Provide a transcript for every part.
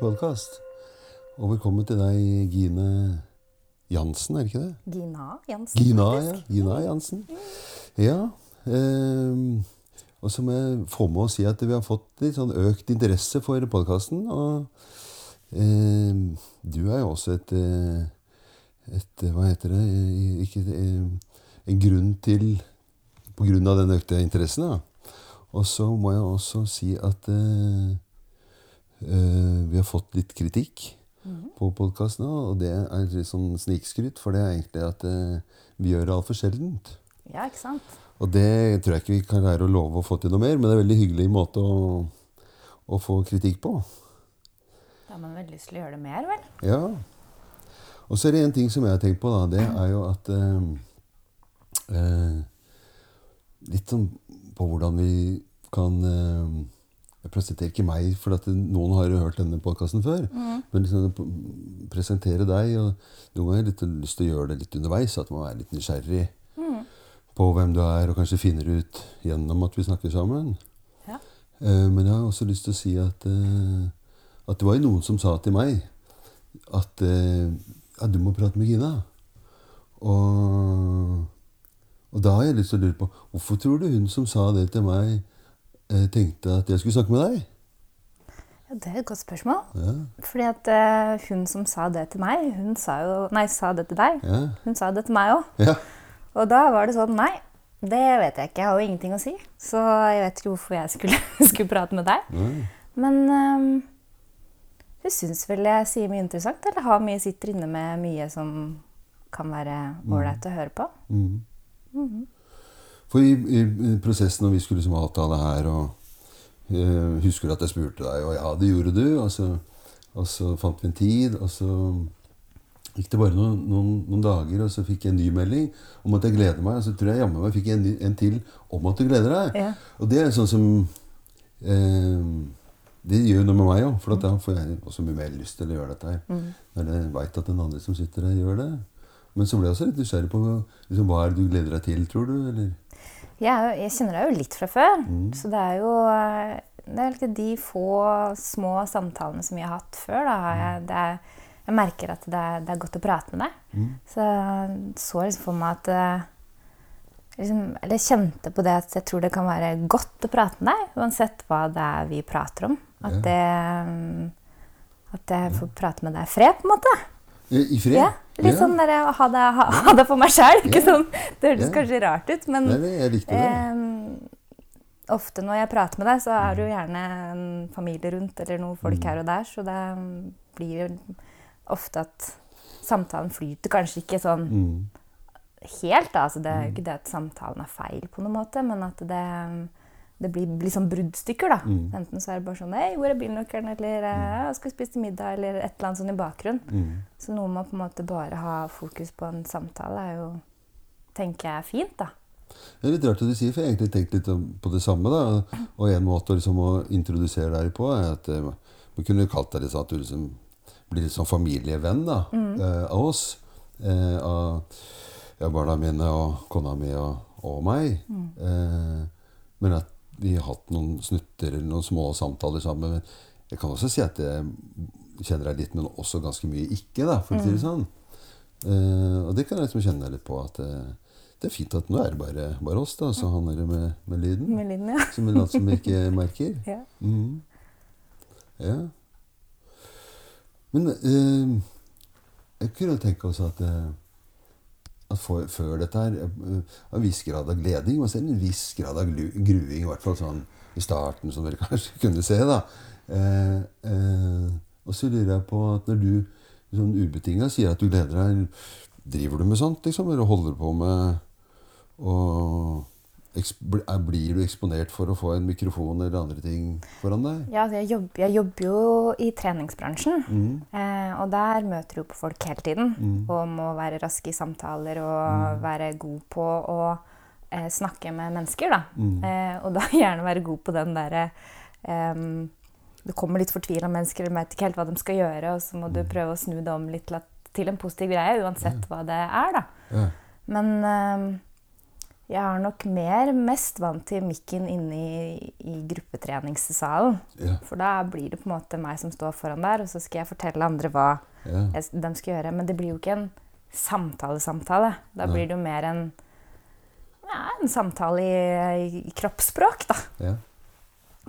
podkast. Og velkommen til deg, Gine Jansen, er det ikke det? Gina Jansen. Gina, ja. Gina Jansen. Ja. Eh, og så må jeg få med å si at vi har fått litt sånn økt interesse for podkasten. Og eh, du er jo også et, eh, et Hva heter det? Eh, Ikke, eh, en grunn til På grunn av den økte interessen. Da. Og så må jeg også si at eh, vi har fått litt kritikk på podkasten, og det er sånn snikskryt, for det er egentlig at eh, vi gjør det altfor sjeldent. Ja, ikke sant? Og det tror jeg ikke vi kan lære å love å få til noe mer, men det er en veldig hyggelig måte å, å få kritikk på. Da har man vel lyst til å gjøre det mer, vel? Ja. Og så er det en ting som jeg har tenkt på, da. Det er jo at eh, eh, Litt sånn på hvordan vi kan eh, Jeg presenterer ikke meg, for at noen har jo hørt denne podkasten før. Men liksom presentere deg. Og noen ganger har jeg litt lyst til å gjøre det litt underveis. At man er litt nysgjerrig på hvem du er, og kanskje finner ut gjennom at vi snakker sammen. Ja. Eh, men jeg har også lyst til å si at, eh, at det var jo noen som sa til meg at eh, ja, du må prate med Gina. Og, og da har jeg lyst til å lure på hvorfor tror du hun som sa det til meg, eh, tenkte at jeg skulle snakke med deg? Ja, Det er et godt spørsmål. Ja, Fordi at eh, hun som sa det til meg, hun sa jo Nei, sa det til deg. ja, Hun sa det til meg òg. ja. Og da var det sånn Nei, det vet jeg ikke. Jeg har jo ingenting å si. Så jeg vet ikke hvorfor jeg skulle, skulle prate med deg. Nei. Men um, hun syns vel jeg sier mye interessant, eller har mye, sitter inne med mye som kan være ålreit å høre på. Mhm. For i, i, prosessen når vi skulle liksom avtale her, og eh, husker at jeg spurte deg, og ja, det gjorde du, og så, og så fant vi en tid, og så gikk det bare noen, noen, noen dager, og så fikk jeg en ny melding om at jeg gleder meg, og så tror jeg jammen meg fikk en, ny- en til om at du gleder deg. Ja. Og det er sånn som eh, Det gjør noe med meg òg, for at da får jeg også mye mer lyst til å gjøre dette her. Når jeg veit at den andre som sitter der, gjør det. Men så ble jeg også litt nysgjerrig på liksom, hva er det du gleder deg til, tror du? Eller? Jeg, jeg kjenner deg jo litt fra før, så det er jo eh, det er liksom de få små samtalene som vi har hatt før. Da, jeg, det er, jeg merker at det er, det er godt å prate med deg. Så jeg så liksom for meg at eh, liksom, Eller kjente på det at jeg tror det kan være godt å prate med deg, uansett hva det er vi prater om. At, det, mm, at jeg får prate med deg i fred, på en måte. I, i fred? Ja, litt Ja. sånn der, ha det, ha, ha det for meg sjæl. Ja. Sånn, det høres Ja. kanskje rart ut, men Nei, det. Ehm, ofte når jeg prater med deg, så er det jo gjerne en familie rundt, eller noen Mm. folk her og der, så det mm, blir jo ofte at samtalen flyter kanskje ikke sånn Mm. helt, da. Altså, det er jo ikke det at samtalen er feil på noen måte, men at det, det blir, blir sånn bruddstykker, da. Mm. Enten så er det bare sånn Hei, hvor er bilnøkkelen? Eller eh, jeg skal spise middag? Eller et eller annet sånn i bakgrunnen. Mm. Så noe med å på en måte bare ha fokus på en samtale er jo tenker jeg er fint, da. Det er litt rart at du sier, for jeg har egentlig tenkt litt på det samme. da. Og en måte liksom, å introdusere deg på er at eh, man kunne kalt deg litt sånn at du liksom blir litt sånn familievenn da, eh, av oss. Eh, av ja, barna mine og kona mi og, og meg. Eh, men at vi har hatt noen snutter eller noen små samtaler sammen. Men jeg kan også si at jeg kjenner deg litt, men også ganske mye ikke, da, for å si det sånn. Uh, og det kan jeg liksom kjenne litt på at uh, det er fint at nå er det bare, bare oss, da, så han er det med, med lyden. Med lyden, ja. Som en later som vi ikke merker. ja. Mm. Ja. Men uh, jeg kunne tenke også at for, før dette her eh, En viss grad av gleding, og selv en viss grad av gruing, i hvert fall sånn i starten, som dere kanskje kunne se. da. Eh, eh, og så lurer jeg på at når du sånn ubetinga sier at du gleder deg, driver du med sånt, liksom? Eller holder på med å Blir du eksponert for å få en mikrofon eller andre ting foran deg? Ja, altså, jeg, jobber, jeg jobber jo i treningsbransjen. Mm. Eh, og der møter du på folk hele tiden. Mm. Og må være rask i samtaler og være god på å eh, snakke med mennesker. Da. Mm. Eh, og da gjerne være god på den derre Det kommer litt fortvila mennesker de vet ikke helt hva de skal gjøre, og så må Mm. du prøve å snu det om litt til, at, til en positiv greie, uansett hva det er. da. Ja. Men Jeg er nok mer mest vant til mikken inne i, i gruppetreningssalen. Ja. For da blir det på en måte meg som står foran der, og så skal jeg fortelle andre hva Ja. jeg, de skal gjøre. Men det blir jo ikke en samtale-samtale. Da blir det jo mer en, ja, en samtale i, i kroppsspråk, da. ja.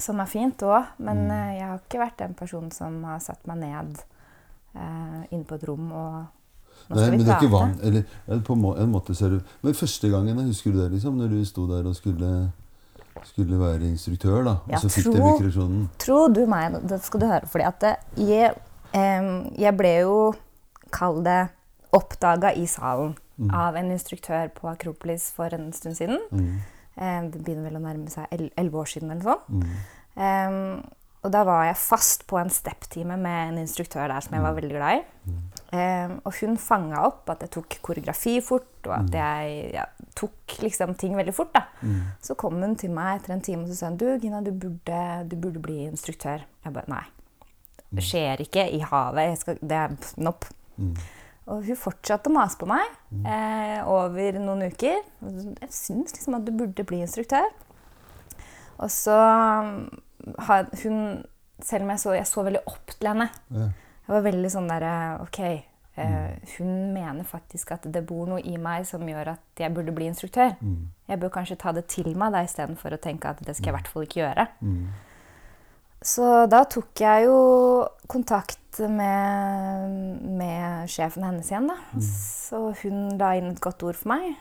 Som er fint òg. Men Mm. eh, jeg har ikke vært den personen som har satt meg ned eh, inne på et rom og Nei, men det er ikke vann. Eller, Eller på en måte ser du Men første gangen, husker du det, liksom? Når du sto der og skulle, skulle være instruktør, da? Og Ja, så fikk du mikrofonen. Tro du meg, det skal du høre. Fordi at det, jeg, jeg ble jo, kall det, oppdaga i salen Mm. av en instruktør på Akropolis for en stund siden. Mm. Eh, det begynner vel å nærme seg el- elleve år siden eller sånn. Mm. Em, og da var jeg fast på en step-time med en instruktør der som jeg var veldig glad i. Em, og hun fanga opp at jeg tok koreografi fort, og at jeg ja, tok liksom ting veldig fort. da. Mm. Så kom hun til meg etter en time og så sa hun, du, Gina, du burde, du burde bli instruktør. Jeg bare nei. Det skjer ikke i havet. Jeg skal, det er nopp. Mm. Og hun fortsatte å mase på meg eh, over noen uker. Jeg syns liksom at du burde bli instruktør. Og så um, har hun Selv om jeg så, jeg så veldig opp til henne. Ja. Jeg var veldig sånn derre Ok, eh, hun mener faktisk at det bor noe i meg som gjør at jeg burde bli instruktør. Mm. Jeg bør kanskje ta det til meg da istedenfor å tenke at det skal jeg i hvert fall ikke gjøre. Mm. Så da tok jeg jo kontakt med, med sjefen hennes igjen, da. Så hun la inn et godt ord for meg.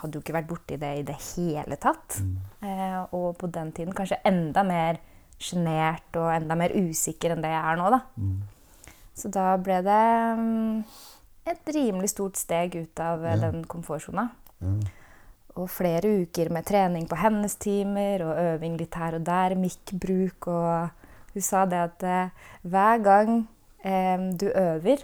Hadde jo ikke vært borti det i det hele tatt. Eh, og på den tiden kanskje enda mer sjenert og enda mer usikker enn det jeg er nå, da. Mm. Så da ble det mm, et rimelig stort steg ut av Ja. den komfortsona. Mm. Og flere uker med trening på hennes timer og øving litt her og der, mikkbruk og Hun sa det at eh, hver gang eh, du øver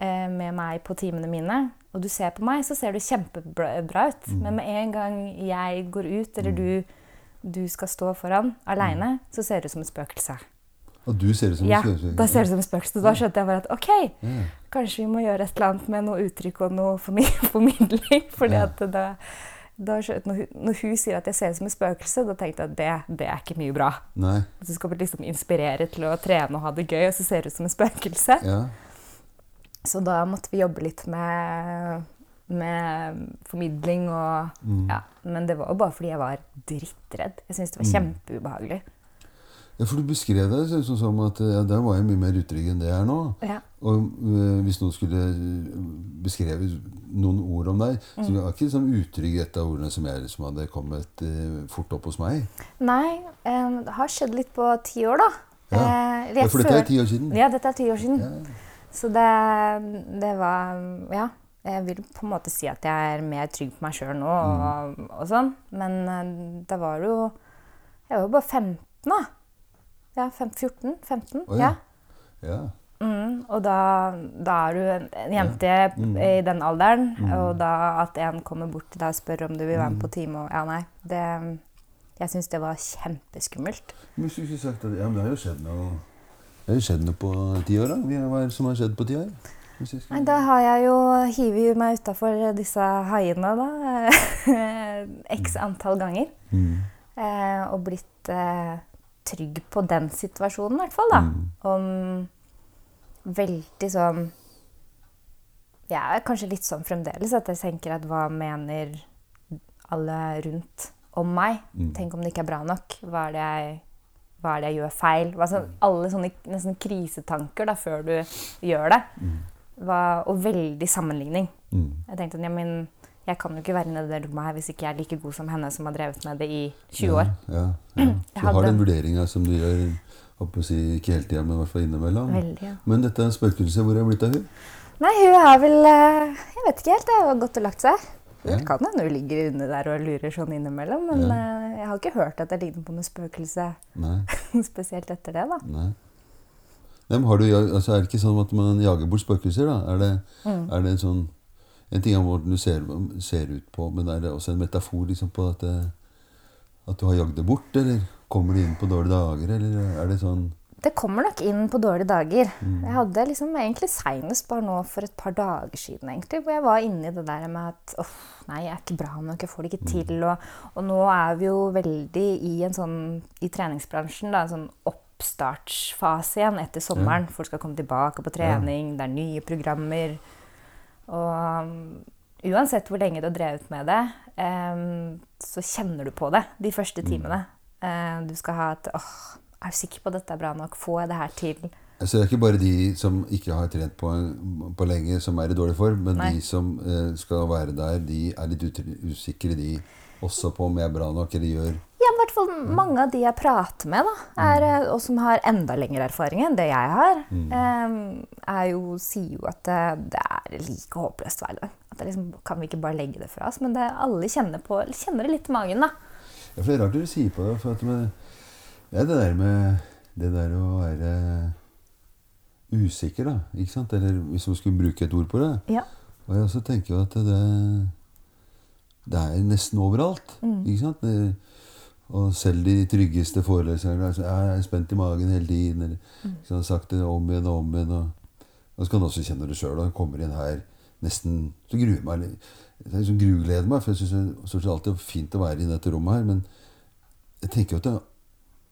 eh, med meg på timene mine, og du ser på meg, så ser du kjempebra ut. ut. Men med en gang jeg går ut, eller du, du skal stå foran aleine, så ser du ut som et spøkelse. Og du ser ut som Ja, en skuespiller. da ser du ut som en spøkelse. Da skjønte jeg bare at ok, Ja. kanskje vi må gjøre et eller annet med noe uttrykk og noe formidling. fordi Ja. at da, da, når, hun, når hun sier at jeg ser ut som et spøkelse, da tenkte jeg at det, det er ikke mye bra. Nei. Du skal liksom inspirere til å trene og ha det gøy, og så ser du ut som et spøkelse. Ja. Så da måtte vi jobbe litt med, med formidling og Mm. ja. Men det var jo bare fordi jeg var drittredd. Jeg syntes det var Mm. kjempeubehagelig. Ja, for du beskrev det sånn som at ja, der var jeg mye mer utrygg enn det jeg er nå. Ja. Og øh, hvis noen skulle beskreve noen ord om deg, Mm. så var ikke sånn utrygg et av ordene som, jeg, som hadde kommet øh, fort opp hos meg. Nei, øh, det har skjedd litt på ti år, da. Ja. Eh, for dette er ti år siden. Ja, dette er ti år siden. Ja. Så det, det var Ja. Jeg vil på en måte si at jeg er mer trygg på meg sjøl nå, og, og sånn. Men eh, da var det jo Jeg var jo bare 15, da. Ja, 14? 15? Oh, ja. ja. ja. Mm, og da, da er du en, en jente Mm. i den alderen, og da at en kommer bort til deg og spør om du vil være med på time og Ja, nei. Det, jeg syns det var kjempeskummelt. Men hvis du ikke sagt at ja, men det har jo skjedd noe Det har jo skjedd noe på ti år, da. Hva er det som har skjedd på ti år? Skal- Nei, da har jeg jo hivet meg utafor disse haiene, da. X antall ganger. Mm. Eh, og blitt eh, trygg på den situasjonen, i hvert fall. da. Mm. Om veldig sånn Jeg er kanskje litt sånn fremdeles at jeg tenker at hva mener alle rundt om meg? Mm. Tenk om det ikke er bra nok? Hva er det jeg, hva er det jeg gjør feil? Hva, sånn, alle sånne nesten krisetanker da, før du gjør det. Hva, og veldig sammenligning. Mm. Jeg tenkte at ja, men jeg kan jo ikke være nede i det rommet her hvis ikke jeg er like god som henne som har drevet med det i 20 år. Ja, ja, ja. Jeg Du har den vurderinga som du gjør si, ikke hele tida, men i hvert fall innimellom. Veldig, ja. Men dette spøkelset, hvor er blitt av hun? Nei, hun har vel eh, Jeg vet ikke helt. Det har gått og lagt seg. Det kan hende hun ligger under der og lurer sånn innimellom, men Ja. eh, jeg har ikke hørt at det ligner på noe spøkelse spesielt etter det, da. nei. Nei, men har du, altså, er det ikke sånn at man jager bort spøkelser, da? Er det, Mm. er det en sånn En ting er hvordan du ser, ser ut på, men er det også en metafor liksom, på at, det, at du har jagd det bort? Eller kommer det inn på dårlige dager? Eller er det sånn det kommer nok inn på dårlige dager. Jeg hadde liksom egentlig seinest bare nå for et par dager siden, egentlig, hvor jeg var inne i det der med at åh, nei, jeg er ikke bra nok, jeg får det ikke til. Og, og nå er vi jo veldig i en sånn i treningsbransjen, da, en sånn oppstartsfase igjen etter sommeren. Folk skal komme tilbake på trening, det er nye programmer. Og um, uansett hvor lenge du har drevet med det, em, så kjenner du på det de første timene. Eh, du skal ha et åh, er du sikker på at dette er bra nok? Får jeg det her til? Så det er ikke bare de som ikke har trent på, på lenge, som er i dårlig form, men Nei. de som eh, skal være der, de er litt usikre, de også på om jeg er bra nok, eller gjør i hvert fall mange av de jeg prater med, da, er, eh, og som har enda lengre erfaring enn det jeg har, eh, er jo, sier jo at det, det er like håpløst hver gang. At det liksom, kan vi ikke bare legge det fra oss? Men det, alle kjenner, på, kjenner det litt i magen, da. Ja, for det er rart du sier på det. For at med, det er det der med det der å være usikker, da. Ikke sant? Eller hvis man skulle bruke et ord på det. Ja. Og jeg også tenker jo at det, det er nesten overalt. Ikke sant? Det, og selv de tryggeste foreleserne er Jeg er spent i magen hele tiden. Eller ikke har sagt det om igjen og om igjen. Og, og så kan du også kjenne det sjøl. Kommer inn her nesten Så gruer meg. Jeg liksom grugleder meg, for jeg syns det er alltid fint å være i dette rommet her. Men jeg tenker jo at,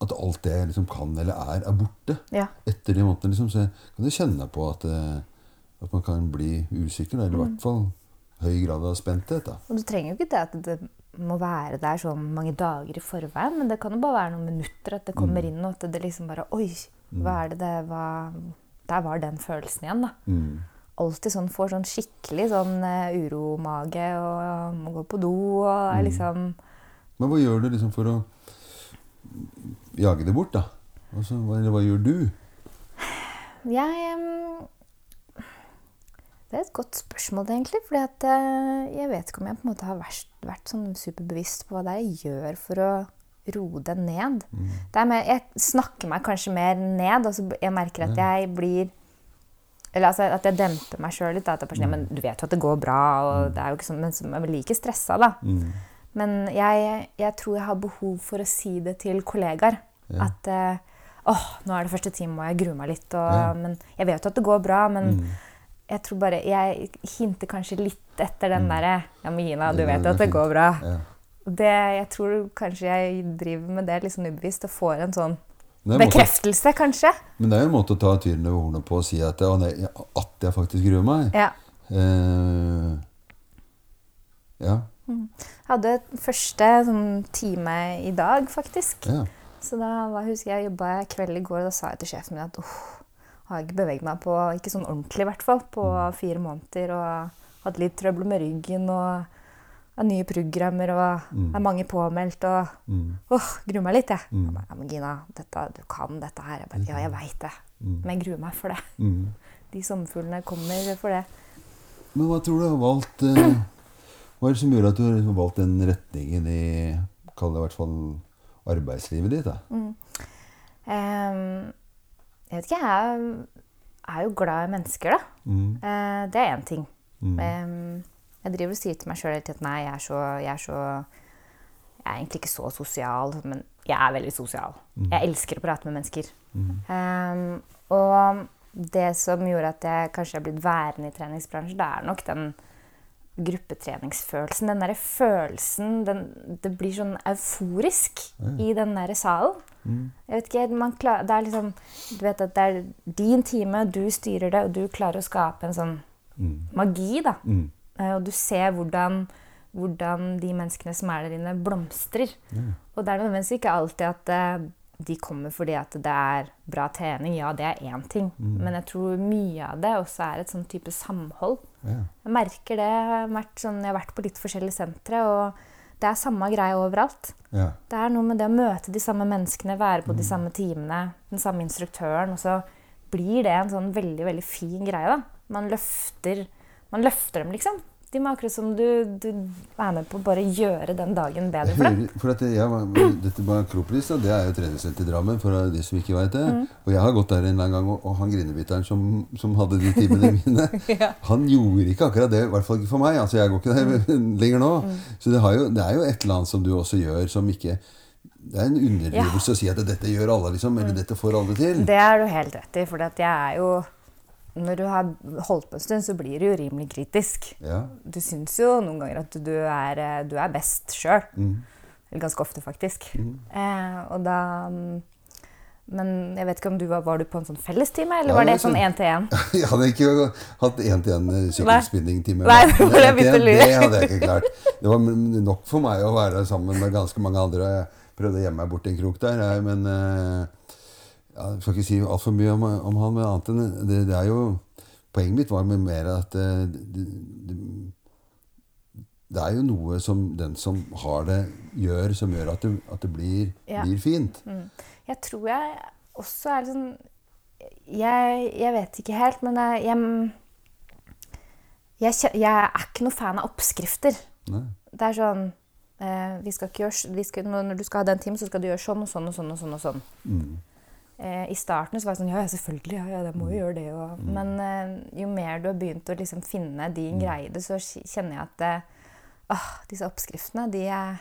at alt det jeg liksom kan eller er, er borte Ja. etter de månedene. Liksom, så jeg kan jo kjenne på at, eh, at man kan bli usikker. Eller i hvert fall høy grad av spenthet. da. Og du trenger jo ikke det at det må være der så mange dager i forveien, men det kan jo bare være noen minutter at det kommer inn, og at det liksom bare Oi, hva er det det var Der var den følelsen igjen, da. Mm. alltid sånn, får sånn skikkelig sånn uh, uromage og må gå på do og er liksom Men hva gjør du liksom for å jage det bort, da? Altså, hva, hva gjør du? Jeg um Det er et godt spørsmål, egentlig. at eh, jeg vet ikke om jeg på en måte har vært, vært sånn superbevisst på hva det er jeg gjør for å roe det ned. Det er mer, jeg snakker meg kanskje mer ned. Altså jeg merker at jeg blir eller altså at jeg demper meg sjøl litt. Da, at jeg bare, sånn, men du vet jo at det går bra, og det er jo ikke sånn, men så blir jeg like stressa, da. Men jeg, jeg tror jeg har behov for å si det til kollegaer. Ja. At eh, åh, nå er det første time, og jeg gruer meg litt. Og, Ja. Men jeg vet jo at det går bra, men jeg tror bare Jeg hinter kanskje litt etter den derre Ja, men Gina, du vet jo at det går bra. Ja. Det, jeg tror kanskje jeg driver med det litt sånn ubevisst og får en sånn en bekreftelse, måte, kanskje. men det er jo en måte å ta tyren over hornet på og si at, nei, at jeg faktisk gruer meg. Ja. Eh, ja. Jeg hadde første sånn, time i dag, faktisk. ja. Så da var, husker jeg jobba kveld i går, og da sa jeg til sjefen min at uff, har ikke beveget meg på, ikke sånn ordentlig i hvert fall, på fire måneder. Og hatt litt trøbbel med ryggen og har nye programmer og er mange påmeldt. Og Mm. åh, gruer meg litt, jeg. jeg bare, Gina, dette, du kan dette her. Jeg bare, ja, jeg veit det. Men jeg gruer meg for det. Mm. De sommerfuglene kommer for det. Men hva tror du har valgt eh, Hva er det som gjør at du har liksom valgt den retningen i Kall det i hvert fall arbeidslivet ditt? da? Ehm, jeg vet ikke, jeg er, jo glad i mennesker, da. Mm. Eh, det er én ting. Mm. Jeg driver og sier til meg sjøl hele tiden at nei, jeg er, så, jeg er så Jeg er egentlig ikke så sosial, men jeg er veldig sosial. Jeg elsker å prate med mennesker. Ehm, og det som gjorde at jeg kanskje er blitt værende i treningsbransjen, det er nok den gruppetreningsfølelsen. Den derre følelsen den, Det blir sånn euforisk i den derre salen. Jeg vet ikke, man klar, det er liksom Du vet at det er din time, du styrer det, og du klarer å skape en sånn magi, da. Mm. Eh, Og du ser hvordan, hvordan de menneskene som er der inne, blomstrer. Og det er nødvendigvis ikke alltid at eh, de kommer fordi at det er bra trening. Ja, det er én ting. Men jeg tror mye av det også er et sånn type samhold. Ja. Jeg merker det. Jeg har vært, sånn, jeg har vært på litt forskjellige sentre, og det er samme greie overalt. Ja. Det er noe med det å møte de samme menneskene, være på de samme timene, den samme instruktøren, og så blir det en sånn veldig, veldig fin greie, da. Man løfter, man løfter dem, liksom. De må akkurat som du, du er med på å bare gjøre den dagen bedre for dem. For at jeg, var- dette med Akropolis, det er jo treningssenter i Drammen, for de som ikke vet det. Mm. Og jeg har gått der en annen gang, og, og han grinebiteren som, som hadde de timene mine, Ja. han gjorde ikke akkurat det, i hvert fall ikke for meg. Altså, jeg går ikke der Mm. lenger nå. Så det, har jo, det er jo et eller annet som du også gjør som ikke det er en underdrivelse å si at dette gjør alle, liksom. Eller dette får alle til. Det er du helt rett i, for jeg er jo Når du har holdt på en stund, så blir du jo rimelig kritisk. Ja. Du syns jo noen ganger at du er, eh, du er best sjøl. Mm. Eller ganske ofte, faktisk. Eh, og da mm, Men jeg vet ikke om du var, var du på en sånn fellestime, eller Ja, var det sånn sånn- én-til-én? Jeg hadde ikke hatt én-til-én sykkelspinningtime. Nei, det hadde jeg ikke klart. Det var nok for meg å være sammen med ganske mange andre. Jeg prøvde å gjemme meg bort i en krok der, men eh, Jeg skal ikke si altfor mye om, om han, men annet enn det, det er jo Poenget mitt var med mer at eh, det, det, det er jo noe som den som har det, gjør, som gjør at det, at det blir, Ja. blir fint. Jeg tror jeg også er litt sånn jeg, jeg vet ikke helt, men jeg, jeg, jeg, jeg er ikke noe fan av oppskrifter. Nei. Det er sånn eh, vi skal ikke gjøre, vi skal, Når du skal ha den timen, så skal du gjøre sånn og sånn og sånn. og sånn, og sånn. Mm. Eh, I starten så var jeg sånn Ja, selvfølgelig. Ja, ja, det må jo gjøre det. Og, Men eh, jo mer du har begynt å liksom finne din greie i det, så kjenner jeg at eh, åh, disse oppskriftene, de er,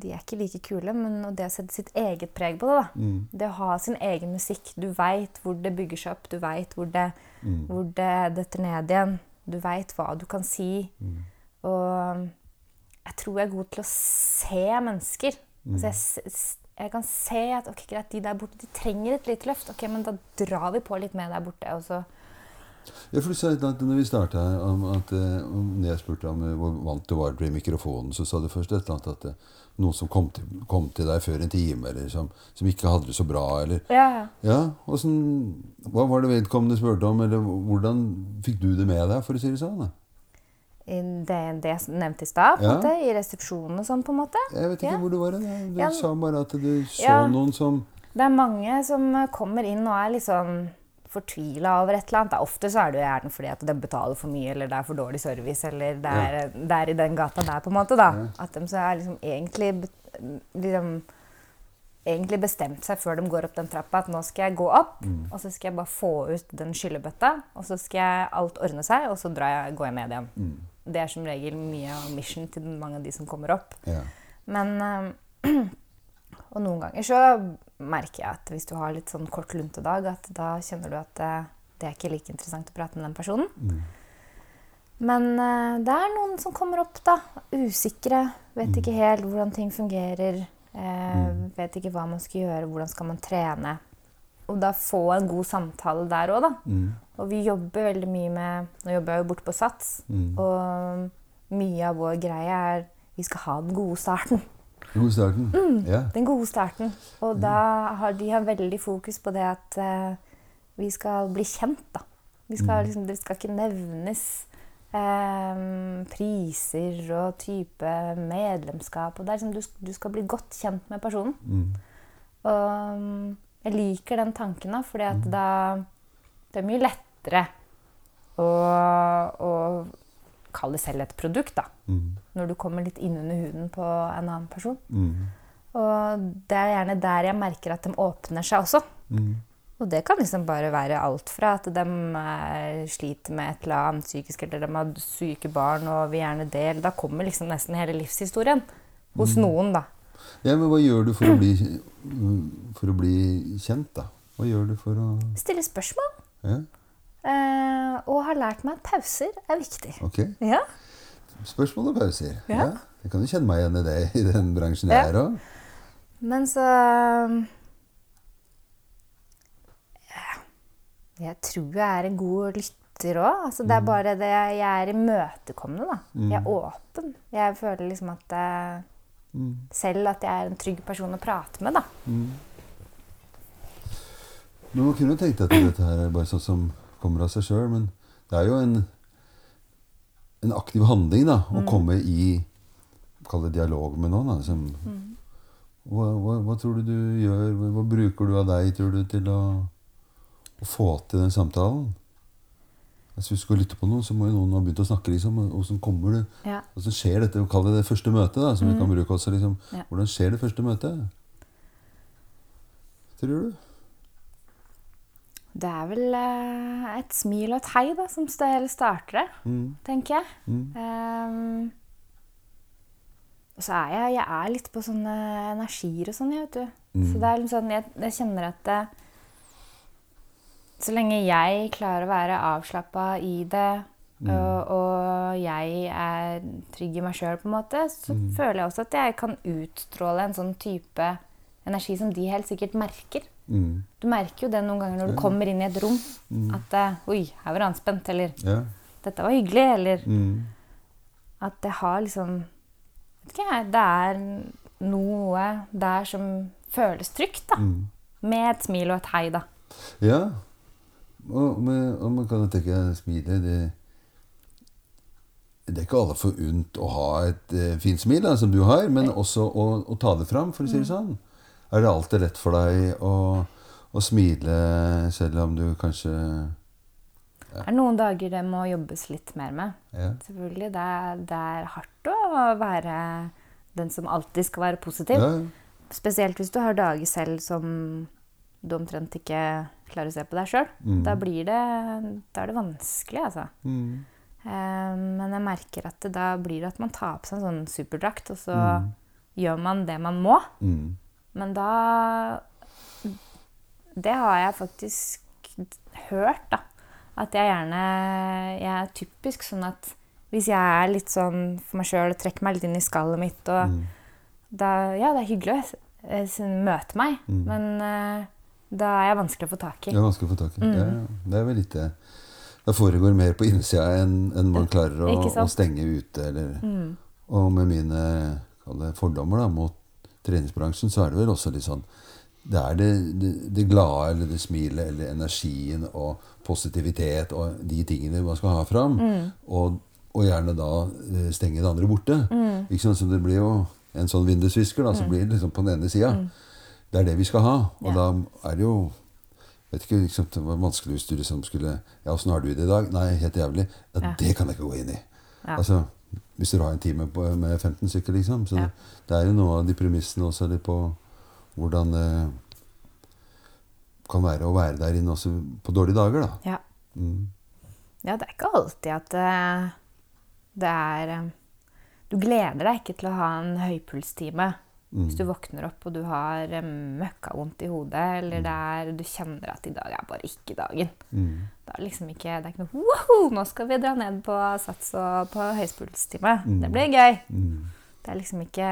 de er ikke like kule. Men det å sette sitt eget preg på det, da. Mm. Det å ha sin egen musikk. Du veit hvor det bygger seg opp. Du veit hvor, det- Mm. hvor det detter ned igjen. Du veit hva du kan si. Mm. Og jeg tror jeg er god til å se mennesker. Mm. Altså jeg, jeg kan se at ok, greit, de der borte de trenger et lite løft. Ok, men da drar vi på litt med der borte. Og så, Ja, for du sa at når vi starta om at eh, om når jeg spurte om eh, hvor vant du var til mikrofonen, så sa du først et eller annet at eh, noen som kom til, kom til deg før en time, eller som, som ikke hadde det så bra, eller ja, ja. Ja, sånn, Hva var det vedkommende spurte om, eller hvordan fikk du det med deg, for å si det sånn? da? I Det, det jeg nevnte i stad, Ja. i resepsjonen og sånn, på en måte. Jeg vet ikke Ja. hvor du var. hen. Du Ja. sa bare at du så noen som Det er mange som kommer inn og er litt sånn fortvila over et eller annet. Da Ofte så er det jo gjerne fordi at de betaler for mye, eller det er for dårlig service, eller det er, det er i den gata der, på en måte. da. At de så er liksom egentlig liksom, egentlig bestemt seg før de går opp den trappa, at nå skal jeg gå opp, Mm. og så skal jeg bare få ut den skyllebøtta, og så skal jeg alt ordne seg, og så drar jeg, går jeg ned igjen. Mm. Det er som regel mye av mission til mange av de som kommer opp. Ja. Men eh, Og noen ganger så merker jeg at hvis du har litt sånn kort luntedag, at da kjenner du at det, det er ikke like interessant å prate med den personen. Mm. Men eh, det er noen som kommer opp, da. Usikre. Vet ikke helt hvordan ting fungerer. Eh, Vet ikke hva man skal gjøre, hvordan skal man trene. Og da få en god samtale der òg, da. Mm. Og vi jobber veldig mye med Nå jobber jeg jo borte på Sats, Mm. og mye av vår greie er vi skal ha den gode starten. Den God starten. Mm. Ja. Den gode starten. Og da har de har veldig fokus på det at eh, vi skal bli kjent, da. Vi skal, liksom, det skal ikke nevnes eh, priser og type medlemskap. Og det er liksom, du, du skal bli godt kjent med personen. Mm. Og mm, jeg liker den tanken, da, fordi at da Det er mye lettere å, å kalle det selv et produkt, da. Mm. Når du kommer litt innunder huden på en annen person. Mm. Og det er gjerne der jeg merker at de åpner seg også. Mm. Og det kan liksom bare være alt fra at de eh, sliter med et eller annet psykisk, eller de har syke barn og vil gjerne del. Da kommer liksom nesten hele livshistorien hos noen, da. Ja, men hva gjør du for å bli For å bli kjent, da? Hva gjør du for å Stille spørsmål. Ja, Eh, og har lært meg at pauser er viktig. ok. Ja. Spørsmål og pauser. Ja. Jeg kan jo kjenne meg igjen i det i den bransjen jeg er òg. Men så Jeg tror jeg er en god lytter òg. Altså, det er bare det jeg er imøtekommende. da. Jeg er åpen. Jeg føler liksom at eh, Mm. Selv at jeg er en trygg person å prate med, da. Men man kunne jo tenkt at dette her er bare sånn som kommer av seg sjøl, men det er jo en, en aktiv handling da, å komme i Kall det dialog med noen. Da, som, hva, hva, hva tror du du gjør? Hva bruker du av deg, tror du, til å, å få til den samtalen? Hvis du skal lytte på noen, så må jo noen ha begynt å snakke. liksom, og Hvordan kommer du? Ja. Hvordan skjer dette? Kall det det første møtet, da, som vi kan bruke også. liksom. Ja. Hvordan skjer det første møtet? Tror du? Det er vel eh, et smil og et hei da, som eller starter det, Mm. tenker jeg. Mm. Um, Og så er jeg, jeg er litt på sånne energier og sånn, jeg, vet du. Mm. Så det er liksom sånn, jeg, jeg kjenner at det, så lenge jeg klarer å være avslappa i det, Mm. og, og jeg er trygg i meg sjøl, på en måte, så Mm. føler jeg også at jeg kan utstråle en sånn type energi som de helt sikkert merker. Mm. Du merker jo det noen ganger når du kommer inn i et rom. Mm. At eh, Oi, her var det anspent. Eller Ja. dette var hyggelig. Eller Mm. at det har liksom Vet ikke jeg. Det er noe der som føles trygt, da. Mm. Med et smil og et hei, da. Ja. Og, og man kan jo tenke smilet det, det er ikke alle forunt å ha et eh, fint smil, da, som du har, men også å, å ta det fram, for å si det sånn. Er det alltid lett for deg å, å smile selv om du kanskje Det er noen dager det må jobbes litt mer med. ja. Selvfølgelig. Det er, det er hardt å være den som alltid skal være positiv. Ja, Spesielt hvis du har dager selv som du omtrent ikke klarer å se på deg sjøl. Mm. Da blir det, da er det vanskelig, altså. mm. Um, men jeg merker at det, da blir det at man tar på seg en sånn superdrakt, og så Mm. gjør man det man må. Mm. Men da Det har jeg faktisk hørt, da. At jeg gjerne Jeg er typisk sånn at hvis jeg er litt sånn for meg sjøl og trekker meg litt inn i skallet mitt og Mm. da, Ja, det er hyggelig å eh, møte meg, Mm. men eh, da er jeg vanskelig å få tak i. Det er vanskelig å få tak i. Mm. Ja, det er vel litt det. Det foregår mer på innsida enn en man klarer å, å stenge ute. Eller, Mm. Og med mine det, fordommer da, mot treningsbransjen, så er det vel også litt sånn Det er det, det, det glade eller det smilet eller energien og positivitet og de tingene man skal ha fram. Mm. Og, og gjerne da eh, stenge det andre borte. Mm. Ikke sant? Så det blir jo en sånn vindusvisker, da, så blir det liksom på den ene sida. Det er det vi skal ha. Og. Ja. da er det jo vet ikke, liksom, Det var vanskelig hvis du liksom skulle Ja, åssen har du det i dag? Nei, helt jævlig. Ja, Ja. Det kan jeg ikke gå inn i. Altså, Hvis du har en time på, med 15 stykker, liksom. Så det, det er jo noe av de premissene også litt på hvordan det kan være å være der inne også på dårlige dager, da. Ja. Mm. ja, det er ikke alltid at eh, det er eh, Du gleder deg ikke til å ha en høypulstime Mm. hvis du våkner opp og du har eh, møkkavondt i hodet, eller det er, du kjenner at i dag er bare ikke dagen. Mm. Da er liksom ikke, det er ikke noe Woho! Nå skal vi dra ned på sats og på høyspulstime. Mm. Det blir gøy. Mm. Det er liksom ikke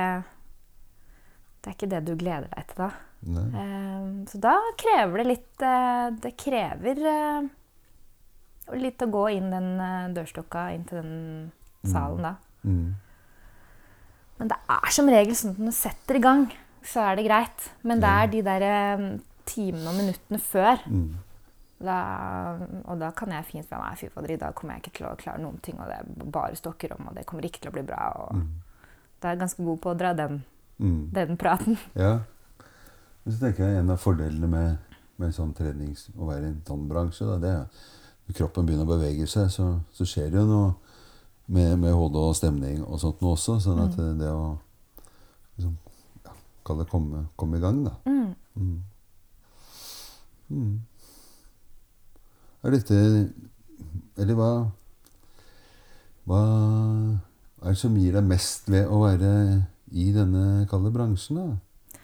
Det er ikke det du gleder deg til da. Eh, så da krever det litt eh, Det krever eh, litt å gå inn den dørstokka inn til den salen da. Mm. Men det er som regel sånn at når du setter i gang, så er det greit. Men det er de der eh, timene og minuttene før Mm. da, Og da kan jeg fint være fy fader, i dag kommer jeg ikke til å klare noen ting, og det er bare stokker om, og det kommer ikke til å bli bra. Og Mm. da er jeg ganske god på å dra den, Mm. den praten. Ja. Men så tenker jeg en av fordelene med, med sånn trenings, å være i en sånn bransje, da, det er når kroppen begynner å bevege seg, så, så skjer det jo noe med, med hode og stemning og sånt noe også. Sånn at det, det å liksom, ja, Kall det komme, komme i gang, da. Mm. Mm. Mm. Er dette Eller hva Hva er det som gir deg mest ved å være i denne kalde bransjen, da?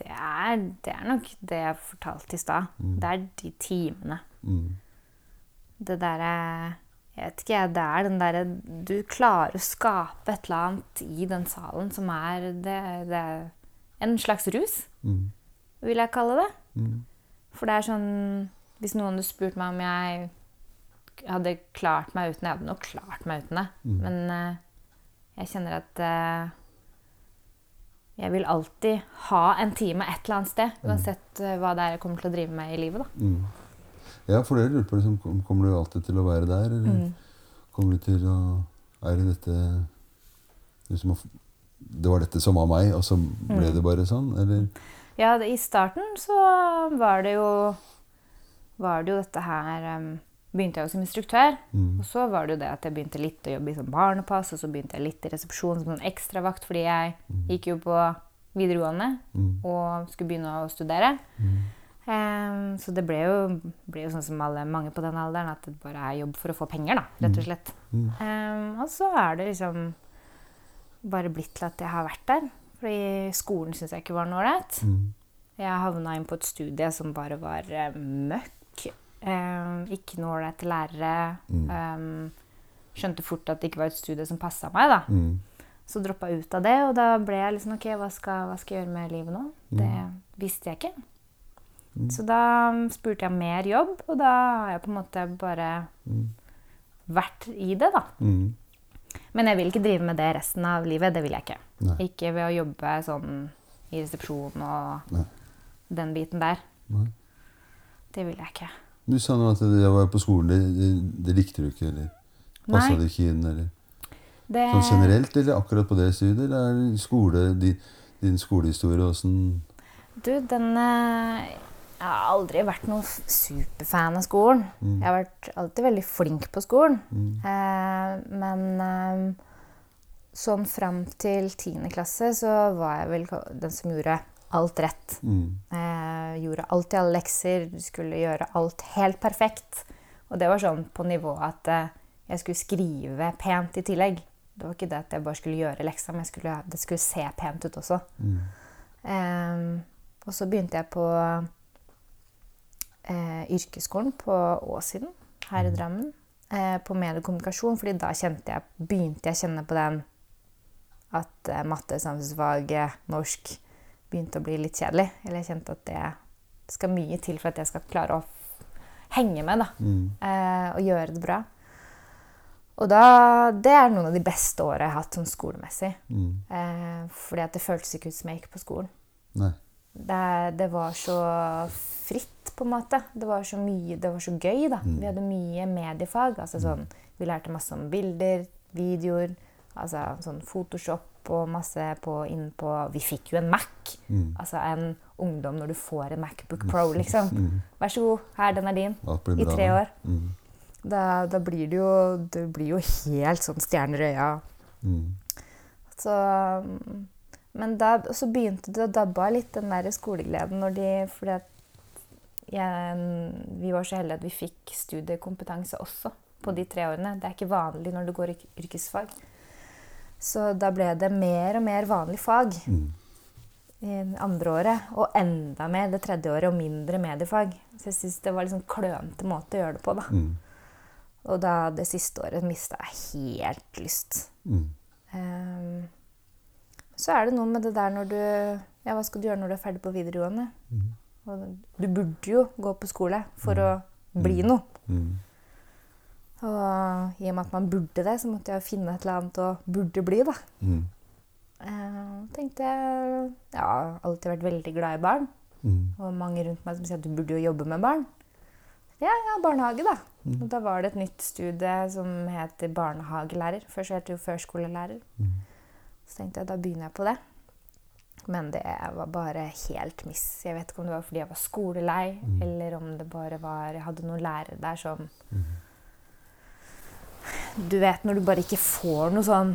Det, er, det er nok det jeg fortalte i stad. Det er de timene. Mm. Det derre Jeg vet ikke. Det er den derre Du klarer å skape et eller annet i den salen som er Det, det er en slags rus, Mm. vil jeg kalle det. Mm. For det er sånn Hvis noen hadde spurt meg om jeg hadde klart meg uten Jeg hadde nok klart meg uten det. Mm. Men uh, jeg kjenner at uh, jeg vil alltid ha en time et eller annet sted. Uansett uh, hva det er jeg kommer til å drive med i livet. da. Mm. Ja, for det lurer på liksom, Kommer du alltid til å være der, eller Mm. kommer du til å Er det dette liksom, Det var dette som var meg, og så ble Mm. det bare sånn? Eller? Ja, det, I starten så var det jo var det jo dette her um, Begynte jeg jo som instruktør. Mm. Og så var det jo det at jeg begynte litt å jobbe i sånn barnepass, og så begynte jeg litt i resepsjon som en ekstravakt, fordi jeg gikk jo på videregående Mm. og skulle begynne å studere. Mm. Em, så det ble jo, ble jo sånn som alle, mange på den alderen, at det bare er jobb for å få penger, da, rett og slett. Mm. Um, og så er det liksom bare blitt til at jeg har vært der. Fordi skolen syns jeg ikke var noe ålreit. Mm. Jeg havna inn på et studie som bare var uh, møkk. Um, ikke noe ålreit lærere. Mm. Skjønte fort at det ikke var et studie som passa meg. da. Mm. Så droppa jeg ut av det, og da ble jeg liksom OK, hva skal, hva skal jeg gjøre med livet nå? Det visste jeg ikke. Så da spurte jeg om mer jobb, og da har jeg på en måte bare vært i det, da. Mm. Men jeg vil ikke drive med det resten av livet. Det vil jeg ikke. Nei. Ikke ved å jobbe sånn i resepsjon og Nei. den biten der. Nei. Det vil jeg ikke. Du sa nå at det var på skolen, det, det, det likte du ikke, eller passa det ikke inn, eller Det, sånn generelt, eller akkurat på det studiet? eller er skole, din, din skolehistorie åssen Du, den eh, Jeg har aldri vært noen superfan av skolen. Jeg har vært alltid veldig flink på skolen. Eh, men eh, sånn fram til 10. klasse så var jeg vel den som gjorde alt rett. mm. Eh, gjorde alltid alle lekser, skulle gjøre alt helt perfekt. Og det var sånn på nivå at eh, jeg skulle skrive pent i tillegg. Det var ikke det at jeg bare skulle gjøre leksa, men skulle, det skulle se pent ut også. Mm. Eh, og så begynte jeg på eh, yrkesskolen på Åssiden her i Drammen. Eh, på mediekommunikasjon, fordi da jeg, begynte jeg å kjenne på den at eh, matte, samfunnsfag, norsk begynte å bli litt kjedelig. Eller jeg kjente at det skal mye til for at jeg skal klare å henge med da, Mm. eh, og gjøre det bra. Og da, det er noen av de beste åra jeg har hatt sånn skolemessig. Mm. Eh, fordi at det føltes ikke ut som jeg gikk på skolen. Nei. Det, det var så fritt, på en måte. Det var så mye, det var så gøy, da. Vi hadde mye mediefag. altså sånn, Vi lærte masse om bilder, videoer, altså sånn Photoshop og masse på, inn på Vi fikk jo en Mac. Mm. Altså en ungdom når du får en Macbook Pro, liksom. Vær så god, her, den er din. I tre år. Mm. Da, da blir det jo Du blir jo helt sånn stjerner i øya. Mm. Så, mm, men da så begynte det å dabbe av litt, den der skolegleden. Når de, fordi jeg, vi var så heldige at vi fikk studiekompetanse også på de tre årene. Det er ikke vanlig når du går yrk- yrkesfag. Så da ble det mer og mer vanlig fag Mm. i andre året. Og enda mer det tredje året, og mindre mediefag. Så jeg syns det var en liksom klønete måte å gjøre det på. da. Mm. Og da det siste året mista jeg helt lyst. Mm. Ehm, så er det noe med det der når du Ja, hva skal du gjøre når du er ferdig på videregående? Og du burde jo gå på skole for å bli noe. Mm. Og i og med at man burde det, så måtte jeg finne et eller annet å burde bli, da. Mm. Ehm, tenkte jeg Ja, jeg har alltid vært veldig glad i barn. Mm. Og mange rundt meg som sier at du burde jo jobbe med barn. Ja, ja, barnehage, da. Og da var det et nytt studie som heter barnehagelærer. Før så het det jo førskolelærer. Så tenkte jeg da begynner jeg på det. Men det var bare helt miss. Jeg vet ikke om det var fordi jeg var skolelei, eller om det bare var Jeg hadde noen lærere der som Du vet når du bare ikke får noe sånn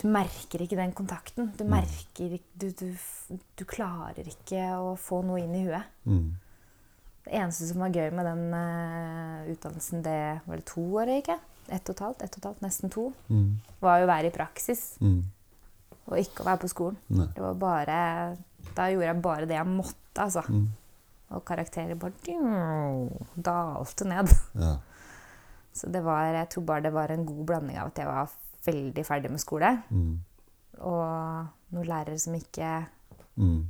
Du merker ikke den kontakten. Du merker ikke du, du, du klarer ikke å få noe inn i huet. Mm. Det eneste som var gøy med den uh, utdannelsen, det var det to år, ikke? Ett og et halvt, ett og et halvt, nesten to. Mm. Var jo å være i praksis, Mm. og ikke å være på skolen. Nei. Det var bare Da gjorde jeg bare det jeg måtte, altså. Mm. Og karakterer bare dalte ned. Ja. Så det var, jeg tror bare det var en god blanding av at jeg var veldig ferdig med skole, Mm. og noen lærere som ikke Mm.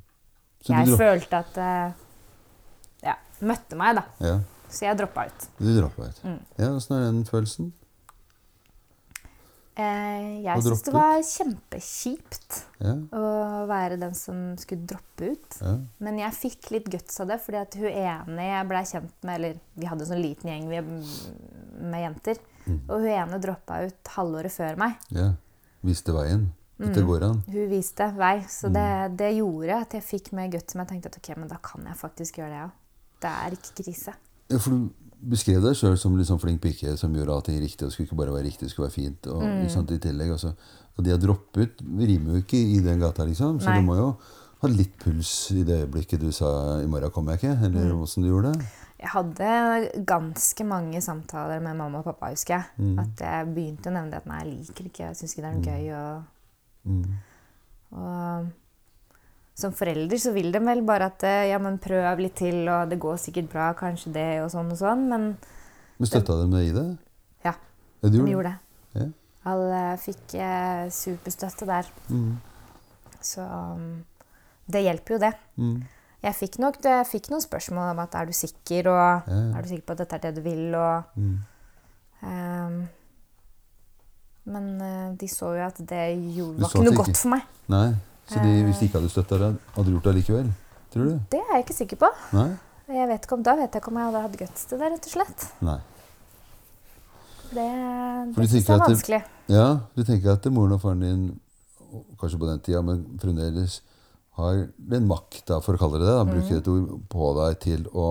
Jeg dropp, følte at eh, Ja, møtte meg, da. ja, Så jeg droppa ut. du droppa ut. Mm. Ja, Åssen er den følelsen? Eh, jeg syns det var kjempekjipt Ja, å være den som skulle droppe ut. ja. Men jeg fikk litt guts av det, fordi at hun ene jeg blei kjent med Eller vi hadde en sånn liten gjeng vi- med jenter. Og hun ene droppa ut halvåret før meg. ja. Viste veien. Dette Mm. går an. Hun viste vei. Så det, det gjorde at jeg fikk mer guts som jeg tenkte at ok, men da kan jeg faktisk gjøre det òg. Det er ikke krise. Ja, for du beskrev deg sjøl som sånn flink pike som gjorde allting riktig. og skulle ikke bare være riktig, det skulle være fint. Og, Mm. sånt i tillegg, altså. og det å droppe ut rimer jo ikke i den gata, liksom. Så Nei. du må jo ha litt puls i det øyeblikket du sa 'i morgen kommer jeg ikke', eller Mm. åssen du gjorde det. Jeg hadde ganske mange samtaler med mamma og pappa, husker jeg. At jeg begynte å nevne det at nei, jeg liker ikke, jeg syns ikke det er noe gøy. Og Mm. Og som forelder så vil de vel bare at eh, ja, men prøv litt til, og det går sikkert bra, kanskje det, og sånn og sånn. Men Men støtta de deg i det? ja, Ja, de de gjorde gjorde det. Ja. Alle fikk eh, superstøtte der. Mm. Så um, det hjelper jo, det. Mm. Jeg fikk nok jeg fikk noen spørsmål om at er du sikker, og Ja. er du sikker på at dette er det du vil, og Mm. um, Men eh, de så jo at det gjorde, var ikke noe godt for meg. Nei, så de, hvis de ikke hadde støtta deg, hadde du gjort det likevel? Tror du? Det er jeg ikke sikker på. Nei? Jeg vet ikke om, da vet jeg ikke om jeg hadde hatt guts til det, rett og slett. Nei. Det, det er vanskelig. det-. Ja, du tenker at moren og faren din, kanskje på den tida, men fremdeles har den makta, for å kalle det det, da, bruker et ord, på deg til å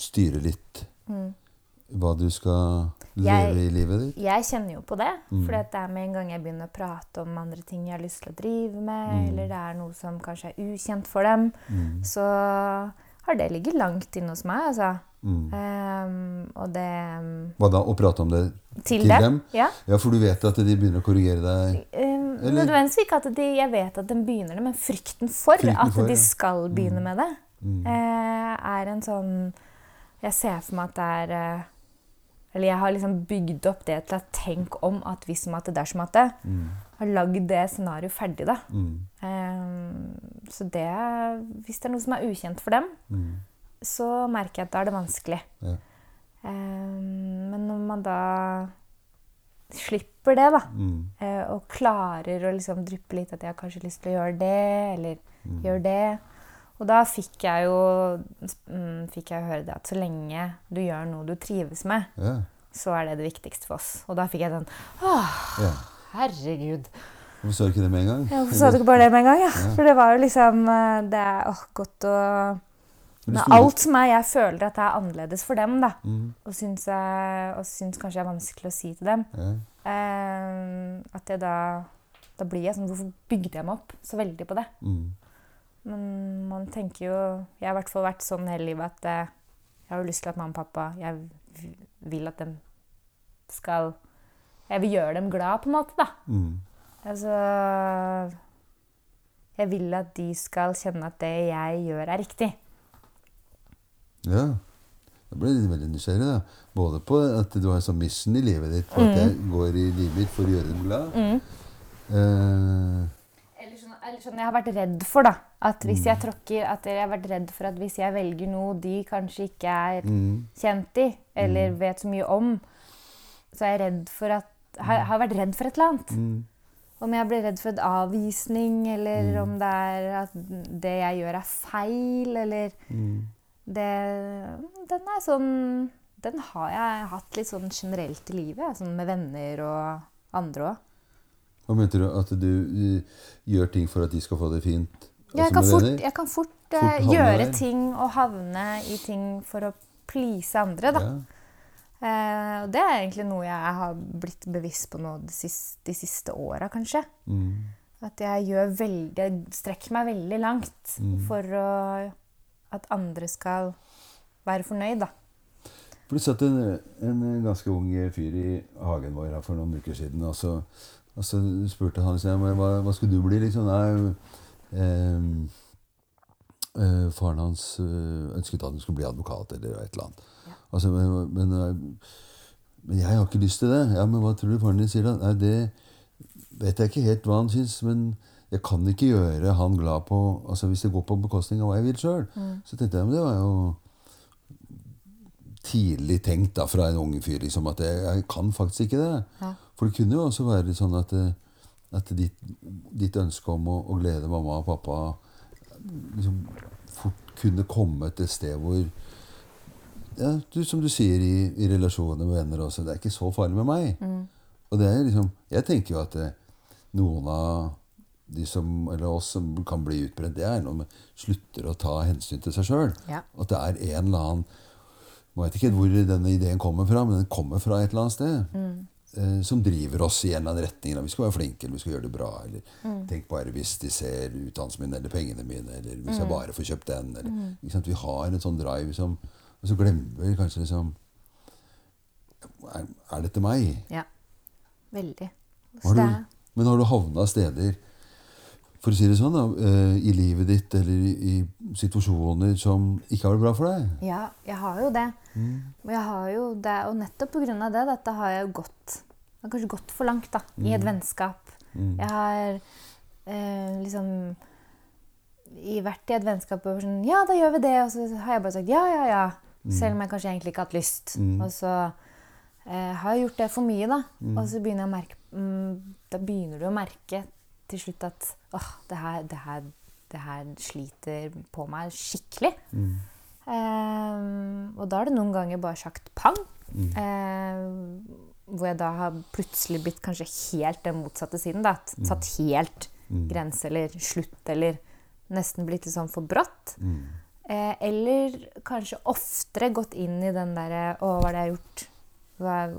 styre litt Mm. hva du skal leve i livet ditt? Jeg kjenner jo på det. Mm. For det er med en gang jeg begynner å prate om andre ting jeg har lyst til å drive med, Mm. eller det er noe som kanskje er ukjent for dem, Mm. så har det ligget langt inne hos meg, altså. Mm. Ehm, og det Hva da? Å prate om det Til, til dem. dem? Ja. Ja, for du vet at de begynner å korrigere deg? Um, Nødvendigvis ikke at de, jeg vet at de begynner det, men frykten for Frykten at for, de ja. skal begynne med det, Mm. eh, er en sånn Jeg ser for meg at det er eh, Eller jeg har liksom bygd opp det til at tenk om at hvis det dersom at det. Mm. Har lagd det scenarioet ferdig, da. Mm. Um, så det Hvis det er noe som er ukjent for dem, Mm. så merker jeg at da er det vanskelig. Ja. Um, men når man da slipper det, da, eh, og klarer å liksom dryppe litt at jeg har kanskje lyst til å gjøre det, eller Mm. gjøre det Og da fikk jeg jo mm, fikk jeg høre det at så lenge du gjør noe du trives med, Ja. så er det det viktigste for oss. Og da fikk jeg den Åh, ja. herregud. Hvorfor sa du ikke det med en gang? Ja, Hvorfor sa du ikke bare det med en gang? Ja? Ja. For det var jo liksom eh, Det er åh, godt å alt som er Jeg føler at det er annerledes for dem, da. Mm. Og syns, jeg, og syns kanskje det er vanskelig å si til dem. Ja. Eh, at jeg da Da blir jeg sånn Hvorfor bygde jeg meg opp så veldig på det? Mm. Men man tenker jo Jeg har i hvert fall vært sånn hele livet at eh, jeg har jo lyst til at mamma og pappa Jeg vil at de skal Jeg vil gjøre dem glad, på en måte, da. Mm. Altså Jeg vil at de skal kjenne at det jeg gjør, er riktig. Ja. Da ble jeg veldig nysgjerrig. da. Både på at du har en sånn mission i livet ditt, på at jeg går i livet mitt for å gjøre dem glad. Eh, Eller sånn, eller sånn jeg har vært redd for, da. At hvis jeg tråkker At jeg har vært redd for at hvis jeg velger noe de kanskje ikke er mm, kjent i, eller vet så mye om, så er jeg redd for at har, har vært redd for et eller annet. mm, Om jeg blir redd for en avvisning, eller om det er at det jeg gjør, er feil, eller mm. det Den er sånn Den har jeg hatt litt sånn generelt i livet, sånn med venner og andre òg. Hva mente du? At du gjør ting for at de skal få det fint? Jeg, altså kan fort- jeg kan fort, Fort eh, gjøre der. ting og havne i ting for å please andre, da. Ja. Eh, og det er egentlig noe jeg har blitt bevisst på nå de siste, de siste åra, kanskje. Mm, At jeg gjør veldig strekker meg veldig langt Mm. for å, at andre skal være fornøyd, da. For du satt en, en ganske ung fyr i hagen vår for noen uker siden. Og så, og så spurte han seg, hva, hva skulle du bli. liksom? Nei, eh, eh, faren hans eh, ønsket at han skulle bli advokat eller et eller annet. Ja. Altså, men, men, eh, men jeg har ikke lyst til det. Ja, Men hva tror du faren din sier da? Nei, det vet jeg ikke helt hva han syns. Men jeg kan ikke gjøre han glad på altså hvis det går på bekostning av hva jeg vil sjøl. Så tenkte jeg men det var jo tidlig tenkt da, fra en ung fyr liksom, at jeg, jeg kan faktisk ikke det. Ja. For det kunne jo også være sånn at, eh, at ditt, ditt ønske om å, å glede mamma og pappa liksom, fort kunne komme til et sted hvor ja, du, Som du sier i, i relasjoner med venner også, det er ikke så farlig med meg. Og det er liksom, Jeg tenker jo at eh, noen av de som, eller oss som kan bli utbrent, det er når man slutter å ta hensyn til seg sjøl. Ja. At det er en eller annen Jeg vet ikke hvor denne ideen kommer fra, men den kommer fra et eller annet sted. Eh, som driver oss i en eller annen retning. Eller Vi skal være flinke, eller vi skal gjøre det bra. Eller tenk bare hvis de ser utdannelsen min eller pengene mine, eller hvis jeg bare får kjøpt den. Eller, sant? Vi har en sånn drive som Og så glemmer vi kanskje liksom er, er dette meg? Ja. Veldig. Har du, Men har du havna steder for å si det sånn, da, eh, i livet ditt eller i, situasjoner som ikke har vært bra for deg? Ja, jeg har jo det. Mm. Og, jeg har jo det, og nettopp pga. det, dette har jeg jo gått Jeg har kanskje gått for langt da, i et vennskap. Mm. Jeg har eh, liksom vært i et vennskap og sånn Ja, da gjør vi det. Og så har jeg bare sagt ja, ja, ja. Selv om jeg kanskje egentlig ikke har hatt lyst. Mm. Og så eh, har jeg gjort det for mye, da. Mm. Og så begynner jeg å merke mm, Da begynner du å merke til slutt at åh, det her, det her, det her sliter på meg skikkelig. Mm. Um, og da har det noen ganger bare sagt pang. Mm. Eh, hvor jeg da har plutselig blitt kanskje helt den motsatte siden. Da. Satt helt Mm. grense eller slutt, eller nesten blitt litt sånn for brått. Mm. Eh, eller kanskje oftere gått inn i den derre Å, hva er det jeg har gjort?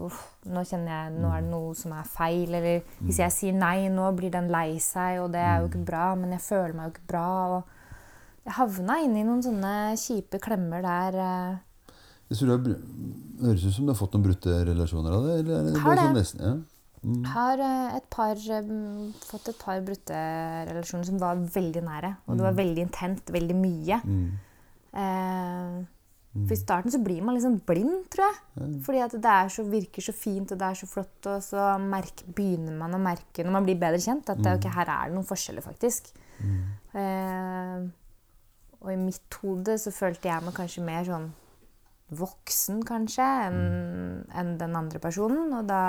Uff, nå kjenner jeg, nå er det noe som er feil. Eller hvis jeg sier nei nå, blir den lei seg, og det er jo ikke bra. Men jeg føler meg jo ikke bra. Og jeg havna inn i noen sånne kjipe klemmer der. Eh, Jeg tror det høres ut som du har fått noen brutte relasjoner av det? Eller er det Har sånn nesten, ja? Mm. har eh, et par, fått et par brutte relasjoner som var veldig nære. Og det var veldig intent, veldig mye. Mm. Eh, for I starten så blir man liksom blind, tror jeg. Fordi at det er så, virker så fint og det er så flott. Og så merke, begynner man å merke når man blir bedre kjent, at det, okay, her er det noen forskjeller, faktisk. Eh, og i mitt hode så følte jeg meg kanskje mer sånn voksen, kanskje, enn en den andre personen. Og da,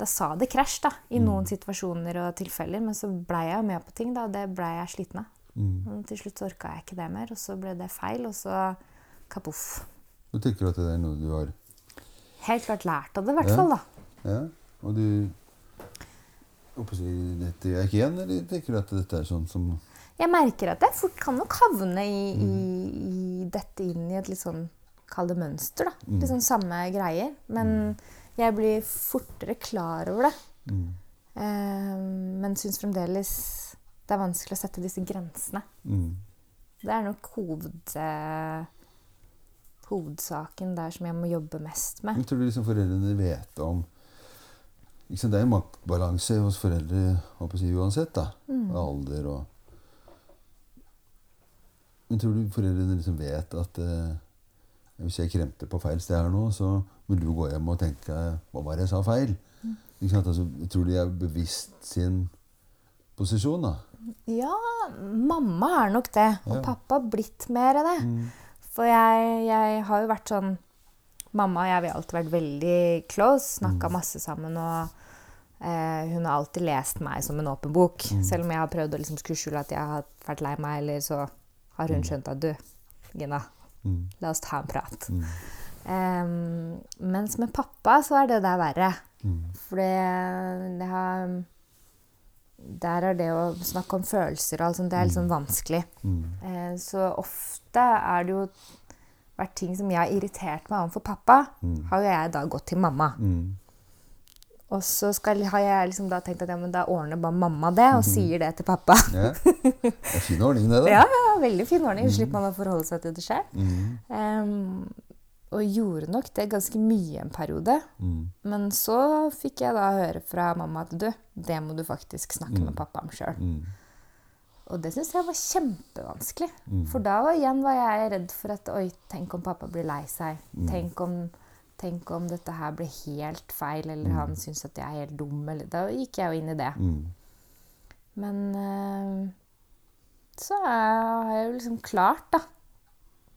da sa det krasj da, i noen situasjoner og tilfeller. Men så blei jeg jo med på ting, da, og det blei jeg sliten av. Mm. Og til slutt orka jeg ikke det mer, og så ble det feil, og så kapoff. Du tenker at det er noe du har Helt klart lært av det, i hvert Ja. fall. da. Ja, og du Håper si, Dette gjør jeg ikke igjen, eller tenker du at dette er sånn som Jeg merker at jeg fort kan nok havne i, i, i dette inn i et litt sånn Kall det mønster, da. Litt sånn samme greier. Men jeg blir fortere klar over det. mm. Eh, men syns fremdeles det er vanskelig å sette disse grensene. Mm. Det er nok hoved, eh, hovedsaken der som jeg må jobbe mest med. Jeg tror du liksom foreldrene vet om liksom Det er en maktbalanse hos foreldre si, uansett. da, Mm. og Alder og Men tror du foreldrene liksom vet at eh, hvis jeg kremter på feil sted her nå, så vil du gå hjem og tenke Hva var det jeg sa feil? Mm. Altså, jeg tror de er bevisst sin posisjon. da. Ja, mamma er nok det. Og Ja. pappa blitt mer av det. For jeg, jeg har jo vært sånn Mamma og jeg vi har alltid vært veldig close, snakka masse sammen. og eh, hun har alltid lest meg som en åpen bok. Selv om jeg har prøvd å liksom skjule at jeg har vært lei meg, eller så har hun skjønt at du, Gina, Mm. la oss ta en prat. Mm. Em, mens med pappa så er det der verre. Mm. For det har Der er det å snakke om følelser og alt sånt, det er litt sånn vanskelig. Mm. Eh, så ofte er det jo vært ting som jeg har irritert meg overfor pappa, Mm. har jo jeg da gått til mamma. Mm. Og så skal, har jeg liksom da tenkt at ja, men da ordner bare mamma det, og sier det til pappa. Ja. Det er fin ordning, det. da. Ja, ja, veldig fin ordning. Mm. slipper man å forholde seg til det selv. Mm. Og gjorde nok det ganske mye en periode. Mm. Men så fikk jeg da høre fra mamma at du, det må du faktisk snakke med pappa om sjøl. Mm. Og det syns jeg var kjempevanskelig. Mm. For da var, igjen var jeg redd for at oi, tenk om pappa blir lei seg. Mm. Tenk, om, tenk om dette her blir helt feil, eller han syns at jeg er helt dum. Eller, da gikk jeg jo inn i det. Mm. Men øh, så har jeg jo liksom klart, da.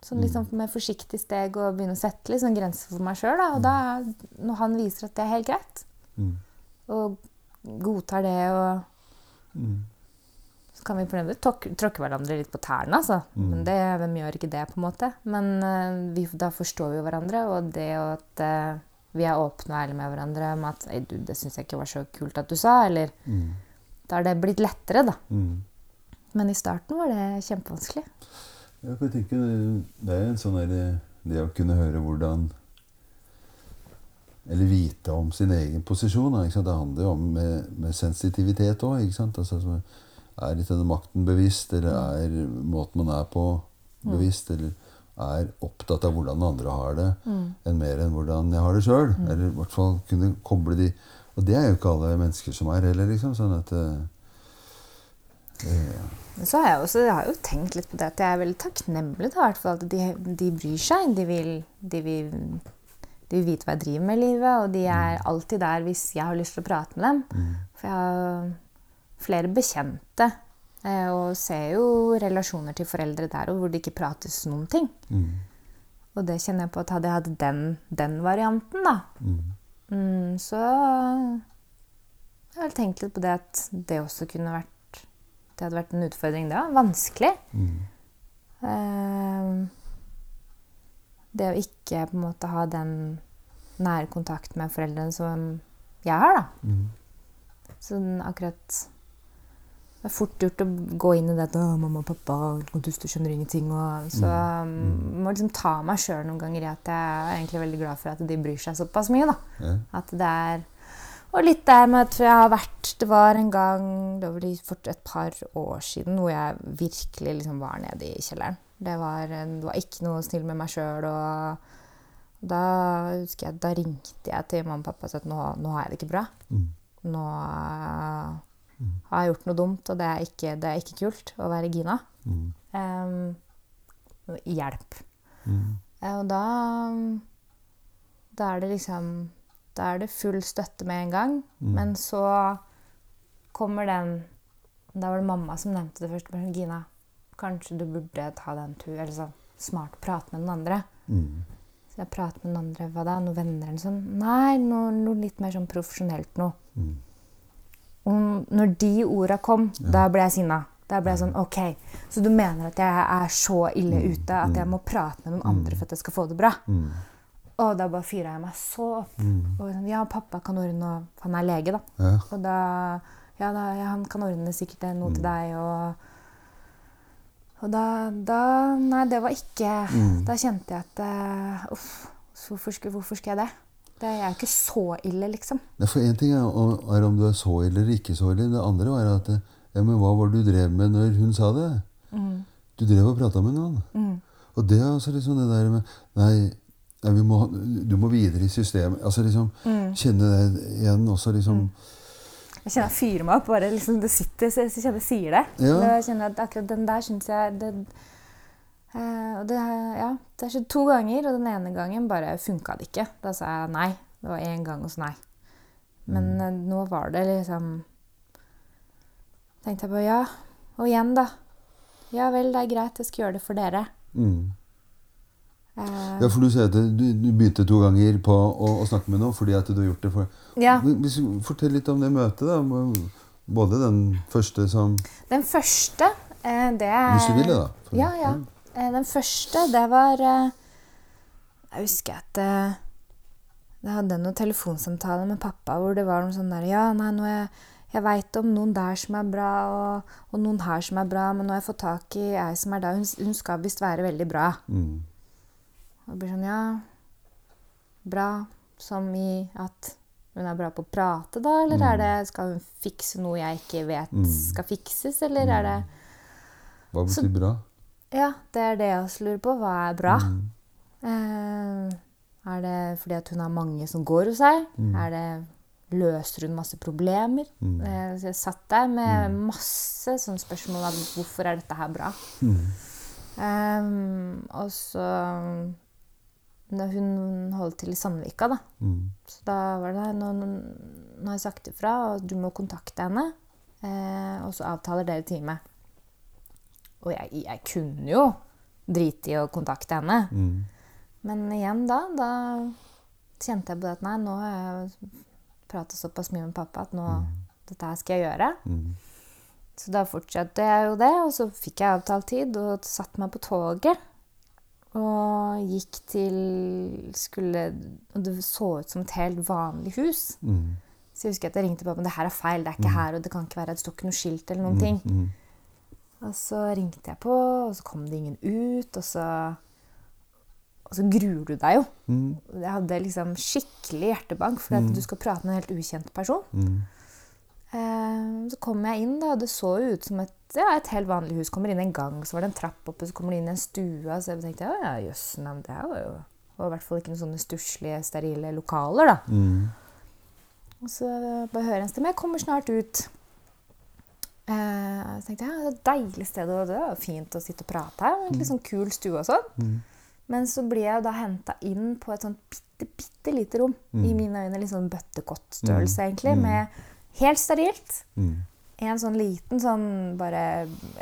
Sånn liksom med forsiktig steg og begynne å sette liksom grenser for meg sjøl. Og da, når han viser at det er helt greit, Mm. og godtar det og Mm. Så kan vi tok- tråkke hverandre litt på tærne, altså. Men det, hvem gjør ikke det, på en måte? Men uh, vi, da forstår vi jo hverandre, og det at uh, vi er åpne og ærlige med hverandre om at «Ei, du, 'Det syns jeg ikke var så kult at du sa', eller Mm. Da har det blitt lettere, da. Mm. Men i starten var det kjempevanskelig. Ja, for jeg tenker det- er en sånn der, Det å kunne høre hvordan Eller vite om sin egen posisjon. da? Det handler jo om med, med sensitivitet òg. Altså, er litt denne makten bevisst, eller er måten man er på, bevisst? Eller er opptatt av hvordan andre har det, enn mer enn hvordan jeg har det sjøl. Eller i hvert fall kunne koble de Og det er jo ikke alle mennesker som er heller, liksom. Sånn at eh, så har jeg, også, jeg har jo tenkt litt på det at jeg er veldig takknemlig da, at de, de bryr seg. De vil, de, vil, de vil vite hva jeg driver med i livet, og de er alltid der hvis jeg har lyst til å prate med dem. For jeg har flere bekjente eh, og ser jo relasjoner til foreldre der hvor det ikke prates noen ting. mm, Og det kjenner jeg på at hadde jeg hatt den, den varianten, da, mm, mm, så jeg har tenkt litt på det at det også kunne vært Det hadde vært en utfordring, det var vanskelig. mm, Eh, det å ikke på en måte ha den nære kontakt med foreldrene som jeg har, da. mm, Så den akkurat Det er fort gjort å gå inn i det at 'mamma og pappa og dust, du skjønner ingenting'. Og, så um, må liksom ta meg sjøl noen ganger i at jeg er egentlig veldig glad for at de bryr seg såpass mye. da. ja. At det er Og litt der med at jeg har vært Det var en gang det var for et par år siden hvor jeg virkelig liksom var nede i kjelleren. Det var, det var ikke noe snill med meg sjøl. Og da husker jeg, da ringte jeg til mamma og pappa og sa at nå, nå har jeg det ikke bra. Mm, Nå eh, har jeg gjort noe dumt, og det er ikke, det er ikke kult å være Gina. mm, Um, hjelp. mm, Eh, Og da Da er det liksom Da er det full støtte med en gang. Mm. Men så kommer den Da var det mamma som nevnte det først. men Gina, kanskje du burde ta den tur Eller sånn smart prate med noen andre. mm, Så jeg prater med noen andre. Hva da? Noen venner eller sånn? Nei, noe, noe litt mer sånn profesjonelt noe. mm. Og når de orda kom, da ble jeg sinna. Da ble jeg sånn OK, så du mener at jeg er så ille ute at jeg må prate med noen andre for at jeg skal få det bra? Mm, Og da bare fyra jeg meg så opp. mm. Og sånn, ja, pappa kan ordne Han er lege, da. Ja. Og da Ja, da, ja han kan ordne sikkert noe til deg, og Og da, da Nei, det var ikke Mm. Da kjente jeg at uh, Uff, hvorfor hvorfor skal jeg det? Det er jo ikke så ille, liksom. Ja, For én ting er, er om du er så ille eller ikke så ille. Det andre var at ja, men hva var det du drev med når hun sa det? Mm. Du drev og prata med noen. Mm. Og det er altså liksom det der med Nei, nei vi må, du må videre i systemet. Altså liksom Mm. Kjenne det igjen også, liksom. Jeg kjenner jeg fyrer meg opp. bare liksom Det sitter, så jeg kjenner jeg sier det. Ja. Jeg kjenner at akkurat den der syns jeg det, øh, det, ja, det har skjedd to ganger, og den ene gangen bare funka det ikke. Da sa jeg nei. Det var én gang, og så nei. Men mm. nå var det liksom tenkte jeg på ja. Og igjen, da. Ja vel, det er greit, jeg skal gjøre det for dere. Mm. Eh, Ja, for du sier at du, du begynte to ganger på å, å snakke med noen fordi at du har gjort det for ja. Hvis du Fortell litt om det møtet, da. Både den første som Den første, eh, det er Hvis du vil det, da. For- Ja, ja. Eh, Den første, det var Jeg husker at jeg hadde noen telefonsamtaler med pappa hvor det var noe sånn der Ja, nei, nå er jeg, jeg veit om noen der som er bra, og, og noen her som er bra, men nå har jeg fått tak i ei som er der. Hun, hun skal visst være veldig bra. Mm. Og det blir sånn Ja, bra. Som i at hun er bra på å prate, da? Eller er det, skal hun fikse noe jeg ikke vet Mm. skal fikses, eller er det Hva betyr bra? Ja, det er det jeg også lurer på. Hva er bra? Mm. Eh, er det fordi at hun har mange som går hos seg? Mm. Er det Løser hun masse problemer? Mm. Eh, så jeg satt der med masse sånne spørsmål om hvorfor er dette her bra. Mm. Eh, og så Hun holdt til i Sandvika, da. Mm. Så da var det nå, har jeg sagt ifra, og du må kontakte henne. Eh, og så avtaler dere time. Og jeg, jeg kunne jo drite i å kontakte henne. Mm. Men igjen da, da kjente jeg på det at nei, nå har jeg pratet såpass mye med pappa at nå, dette her skal jeg gjøre. Mm. Så da fortsatte jeg jo det, og så fikk jeg avtalt tid og satte meg på toget. Og gikk til skulle, Og det så ut som et helt vanlig hus. Mm. Så jeg husker at jeg ringte pappa, men det her er feil, det er ikke her, og det kan ikke være, det står ikke noe skilt eller noen ting. Mm. Og så ringte jeg på, og så kom det ingen ut, og så Og så gruer du deg jo. Mm. Jeg hadde liksom skikkelig hjertebank, for at du skal prate med en helt ukjent person. Mm. Eh, så kom jeg inn, da, og det så jo ut som et, ja, et helt vanlig hus. Kommer inn en gang, så var det en trapp oppe, så kommer du inn i en stue. Så jeg tenkte ja, ja, jøss, men det her var jo var i hvert fall ikke noen sånne stusslige, sterile lokaler, da. Mm. Og så bare hører jeg en stemme. Jeg kommer snart ut. Eh, så tenkte jeg, ja, det er et deilig sted, og det er fint å sitte og prate her. Litt sånn kul stue og sånn. Men så blir jeg jo da henta inn på et sånt bitte, bitte lite rom. I mine øyne litt sånn bøttekottstørrelse, egentlig. Med helt sterilt. Mm. En sånn liten sånn bare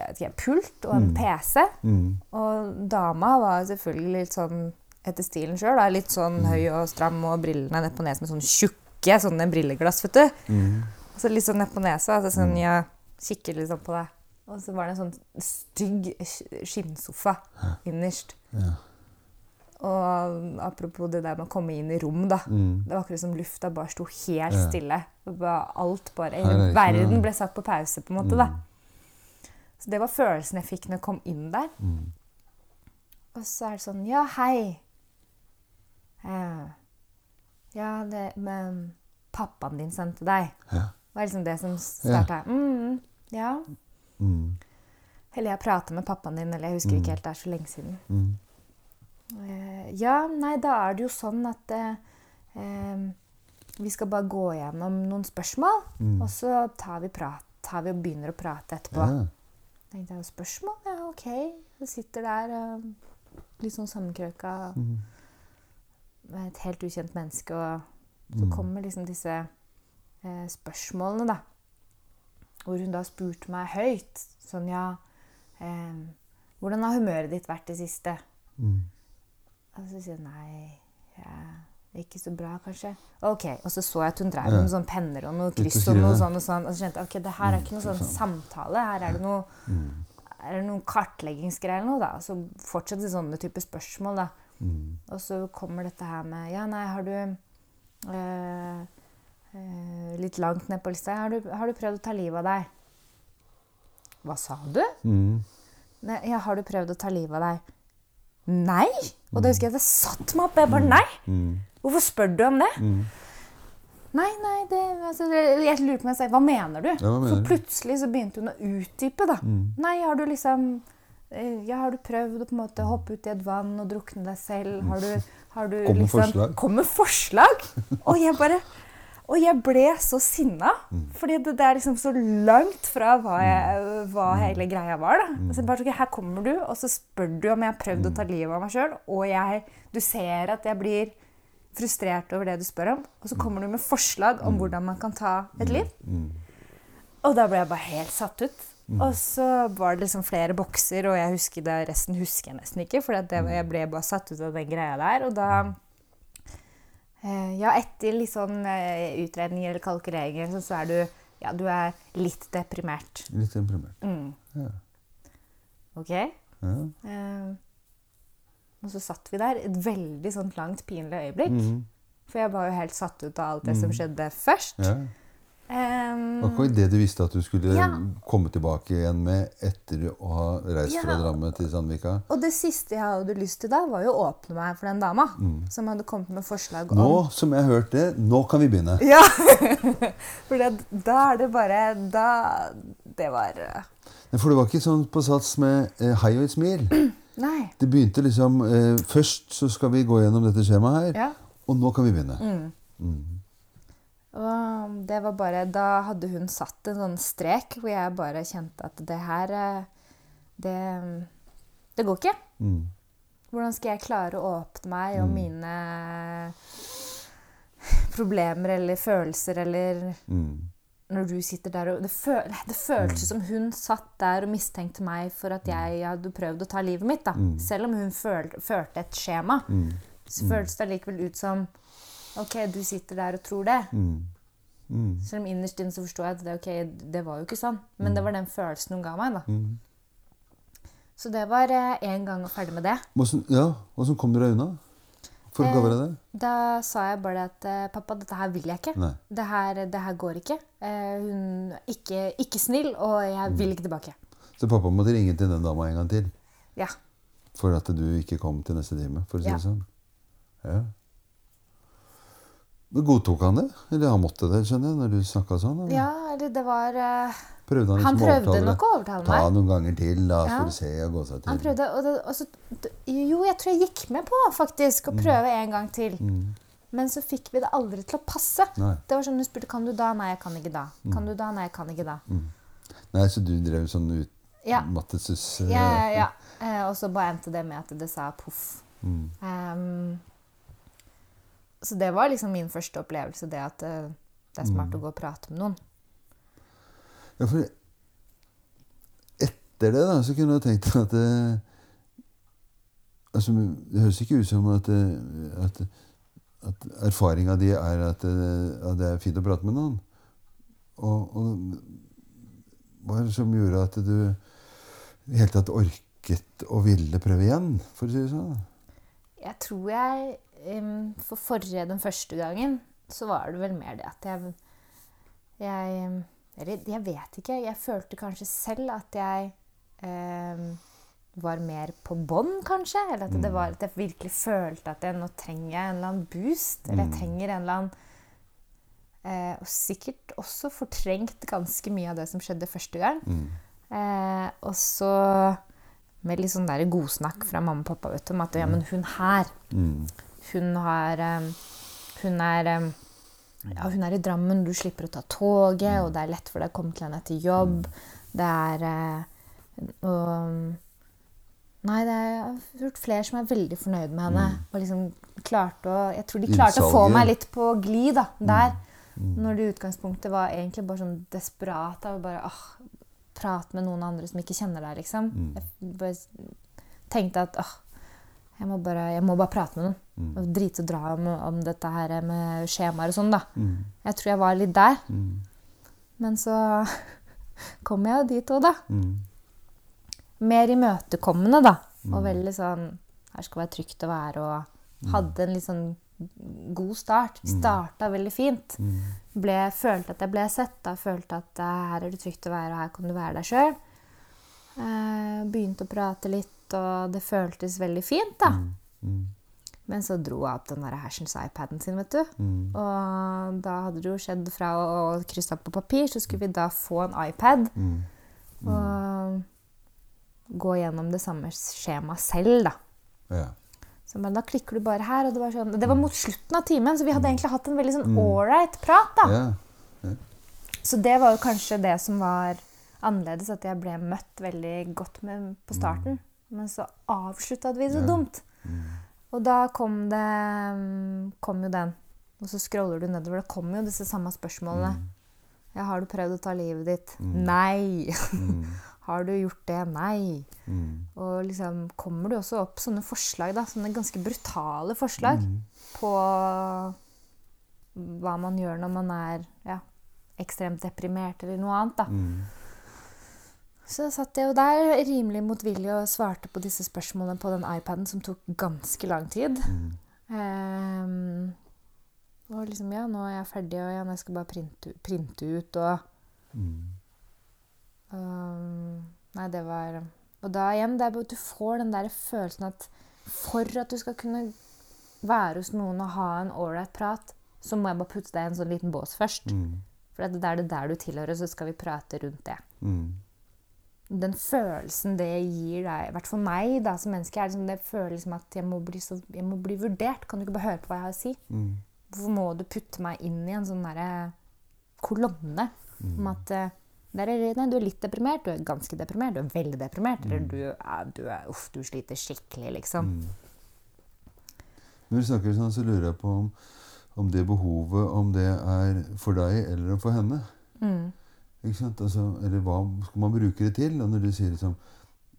ikke, pult og en PC. Mm. Og dama var selvfølgelig litt sånn etter stilen sjøl. Litt sånn høy og stram og brillene ned på nesen med sånn tjukke sånne brilleglass, vet du. Mm. Og så litt sånn ned på nesa. Altså sånn, ja, kikker liksom på deg. Og så var det en sånn stygg sk- skinnsofa innerst. Ja. Og apropos det der med å komme inn i rom, da. Mm. Det var akkurat som lufta bare sto helt Ja. stille. Alt bare, Hele verden ble satt på pause, på en måte. da. Så det var følelsen jeg fikk når jeg kom inn der. Mm. Og så er det sånn Ja, hei. Eh, ja, det Men pappaen din sendte deg. Ja. Det var liksom det som starta. Mm, ja. Mm. Eller jeg prata med pappaen din, eller jeg husker ikke helt, det er så lenge siden. Mm. Eh, ja, nei, da er det jo sånn at eh, eh, vi skal bare gå gjennom noen spørsmål, Mm. og så tar vi, prat, tar vi og begynner å prate etterpå. Ja. tenkte jeg, spørsmål? Ja, ok. Jeg sitter der eh, litt sånn sammenkrøka Mm. med et helt ukjent menneske, og så kommer liksom disse eh, spørsmålene, da. Hvor hun da spurte meg høyt sånn, ja eh, Hvordan har humøret ditt vært det siste? Mm. Og så sier hun nei, ja, ikke så bra, kanskje. Ok, Og så så jeg at hun drev med sånne penner og noe kryss og noe sånn og sånn. Og så kjente jeg ok, det her er ikke noe sånn samtale. Her er det noe Mm. er det noen kartleggingsgreier eller noe, da. Og så fortsetter sånne type spørsmål, da. Mm. Og så kommer dette her med Ja, nei, har du øh, øh, Litt langt ned på lista. Har du, har du prøvd å ta livet av deg? Hva sa du? Mm. Nei, ja, har du prøvd å ta livet av deg? Nei! Og da husker jeg at det satte meg opp. Jeg bare Nei! Mm. Hvorfor spør du om det? Mm. Nei, nei, det, altså, Jeg lurer på meg selv. Hva mener du? Ja, hva mener så plutselig så begynte hun å utdype, da. Mm. Nei, har du liksom eh, ja, Har du prøvd å på en måte hoppe ut i et vann og drukne deg selv? Har du, har du Kom med liksom forslag. Kom med forslag! Og jeg bare Og jeg ble så sinna. Mm. Fordi det, det er liksom så langt fra hva, jeg, hva hele greia var. da. Så jeg bare, ok, Her kommer du, og så spør du om jeg har prøvd å ta livet av meg sjøl. Og jeg, du ser at jeg blir frustrert over det du spør om. Og så kommer du med forslag om hvordan man kan ta et liv. Mm. Og da ble jeg bare helt satt ut. Og så var det liksom flere bokser, og jeg husker det, resten husker jeg nesten ikke. For jeg ble bare satt ut av den greia der. Og da Ja, etter litt sånn eh, utredninger eller kalkuleringer, så, er du Ja, du er litt deprimert. Litt deprimert. Mm. Ja. OK? Ja. Eh, og så satt vi der. Et veldig sånt langt, pinlig øyeblikk. Mm. For jeg var jo helt satt ut av alt det som skjedde først. ja. Em, Akkurat det du visste at du skulle Ja. komme tilbake igjen med etter å ha reist Ja. fra Drammen til Sandvika. Og det siste jeg hadde lyst til da, var jo å åpne meg for den dama. Som hadde kommet med forslag om Mm. Nå som jeg har hørt det, nå kan vi begynne. Ja! For det, da er det bare Da Det var eh, For det var ikke sånn på sats med eh, hei og et smil. Nei. Det begynte liksom eh, Først så skal vi gå gjennom dette skjemaet her, Ja. og nå kan vi begynne. Og det var bare Da hadde hun satt en sånn strek hvor jeg bare kjente at det her eh, Det, det går ikke. Mm. Hvordan skal jeg klare å åpne meg om mine problemer eller følelser eller Mm. når du sitter der og Det, føl, det føltes som hun satt der og mistenkte meg for at jeg hadde prøvd å ta livet mitt. da. Selv om hun føl, førte et skjema, så føltes det allikevel ut som Ok, du sitter der og tror det. Mm. Mm. Selv om innerst inne så forsto jeg at det, okay, det var jo ikke sånn. Men det var den følelsen hun ga meg. da. Mm. Så det var én gang og ferdig med det. Hvordan, ja, hvordan kom du deg unna? For Eh, det? Da sa jeg bare at eh, pappa, dette her vil jeg ikke. Det her, det her går ikke. Eh, hun er ikke, ikke snill, og jeg vil ikke tilbake. Så pappa måtte ringe til den dama en gang til Ja. for at du ikke kom til neste time? for å si Ja. det sånn. Ja. Godtok han det? Eller han måtte det, skjønner jeg, når du snakka sånn? Eller? ja, eller det var uh, Prøvde han, Han liksom prøvde nok å overtale Ta noen ganger til, da, så Ja. får du se og gå seg til. Han prøvde, og, det, og så, Jo, jeg tror jeg gikk med på faktisk å prøve en gang til. Men så fikk vi det aldri til å passe. Nei. Det var sånn Hun spurte kan du da. Nei, jeg kan ikke da. Kan du da? Nei, jeg kan ikke da. Nei, så du drev sånn Ja. utmattelses... eh, Ja, ja, ja. Eh, og så bare endte det med at det sa poff. Mm. Så det var liksom min første opplevelse, det at eh, det er smart Mm. å gå og prate med noen. Ja, for etter det da, så kunne jeg tenkt at det, altså, det høres ikke ut som at, det- at, at erfaringa di er at det, at det er fint å prate med noen. Og, og hva er det som gjorde at du i det hele tatt orket og ville prøve igjen, for å si det sånn? Jeg tror jeg For forrige, den første gangen, så var det vel mer det at jeg Jeg jeg vet ikke. Jeg følte kanskje selv at jeg em, var mer på bånn, kanskje. Eller at det var at jeg virkelig følte at jeg, nå trenger jeg en eller annen boost. Eller jeg trenger en eller annen eh, Og sikkert også fortrengt ganske mye av det som skjedde første gang. Eh, og så med litt sånn der godsnakk fra mamma og pappa vet du, om at ja, men hun her Mm. Hun har eh, Hun er eh, ja, hun er i Drammen, du slipper å ta toget, og det er lett for deg å komme til henne etter jobb. Det er eh, og, Nei, det er, hørt flere som er veldig fornøyd med henne. Og liksom klarte å Jeg tror de klarte å få meg litt på glid da, der. Når det i utgangspunktet var egentlig bare sånn desperat Da, bare åh, prate med noen andre som ikke kjenner deg, liksom. Jeg bare tenkte at åh, jeg må bare, jeg må bare prate med noen. Og drite og dra om, om dette her med skjemaer og sånn, da. Jeg tror jeg var litt der. Men så kom jeg jo dit òg, da. Mm. Mer imøtekommende, da. Og veldig sånn Her skal være trygt å være, og hadde en litt sånn god start. Starta veldig fint. Ble, følte at jeg ble sett. Da følte at eh, her er det trygt å være, og her kan du være deg sjøl. Eh, begynte å prate litt, og det føltes veldig fint, da. Men så dro hun opp den der hersens iPaden sin, vet du. Og da hadde det jo skjedd fra å å krysse opp på papir, så skulle vi da få en iPad. Og gå gjennom det samme skjemaet selv, da. Ja. Så men da klikker du bare her, og det var sånn Det var mot slutten av timen, så vi hadde egentlig hatt en veldig sånn ålreit prat, da. Ja. Så det var jo kanskje det som var annerledes, at jeg ble møtt veldig godt med på starten. Men så avslutta vi så dumt. Og da kom det kom jo den. Og så scroller du nedover. Da kommer jo disse samme spørsmålene. Ja, har du prøvd å ta livet ditt? Nei. har du gjort det? Nei. Og liksom kommer det også opp sånne forslag, da, sånne ganske brutale forslag på hva man gjør når man er ja, ekstremt deprimert eller noe annet. da. Så satt jeg jo der rimelig motvillig og svarte på disse spørsmålene på den iPaden, som tok ganske lang tid. Ehm, og liksom, ja, nå er jeg ferdig, og ja, jeg skal bare printe, printe ut, og Ehm, Nei, det var Og da igjen, det er du får den der følelsen at for at du skal kunne være hos noen og ha en ålreit prat, så må jeg bare putte deg i en sånn liten bås først. For at det er det der du tilhører, så skal vi prate rundt det. Mm. Den følelsen det gir deg, i hvert fall meg da, som menneske, er liksom det føles som at jeg må, bli så, jeg må bli vurdert. Kan du ikke bare høre på hva jeg har å si? Hvorfor må du putte meg inn i en sånn derre kolonne om at der er, nei, du er litt deprimert, du er ganske deprimert, du er veldig deprimert, eller du, er, du, er, uff, du sliter skikkelig, liksom. Når vi snakker sånn, så lurer jeg på om, om det behovet om det er for deg eller for henne. Mm. Ikke sant? Altså, eller hva skal man bruke det til? Og når du sier liksom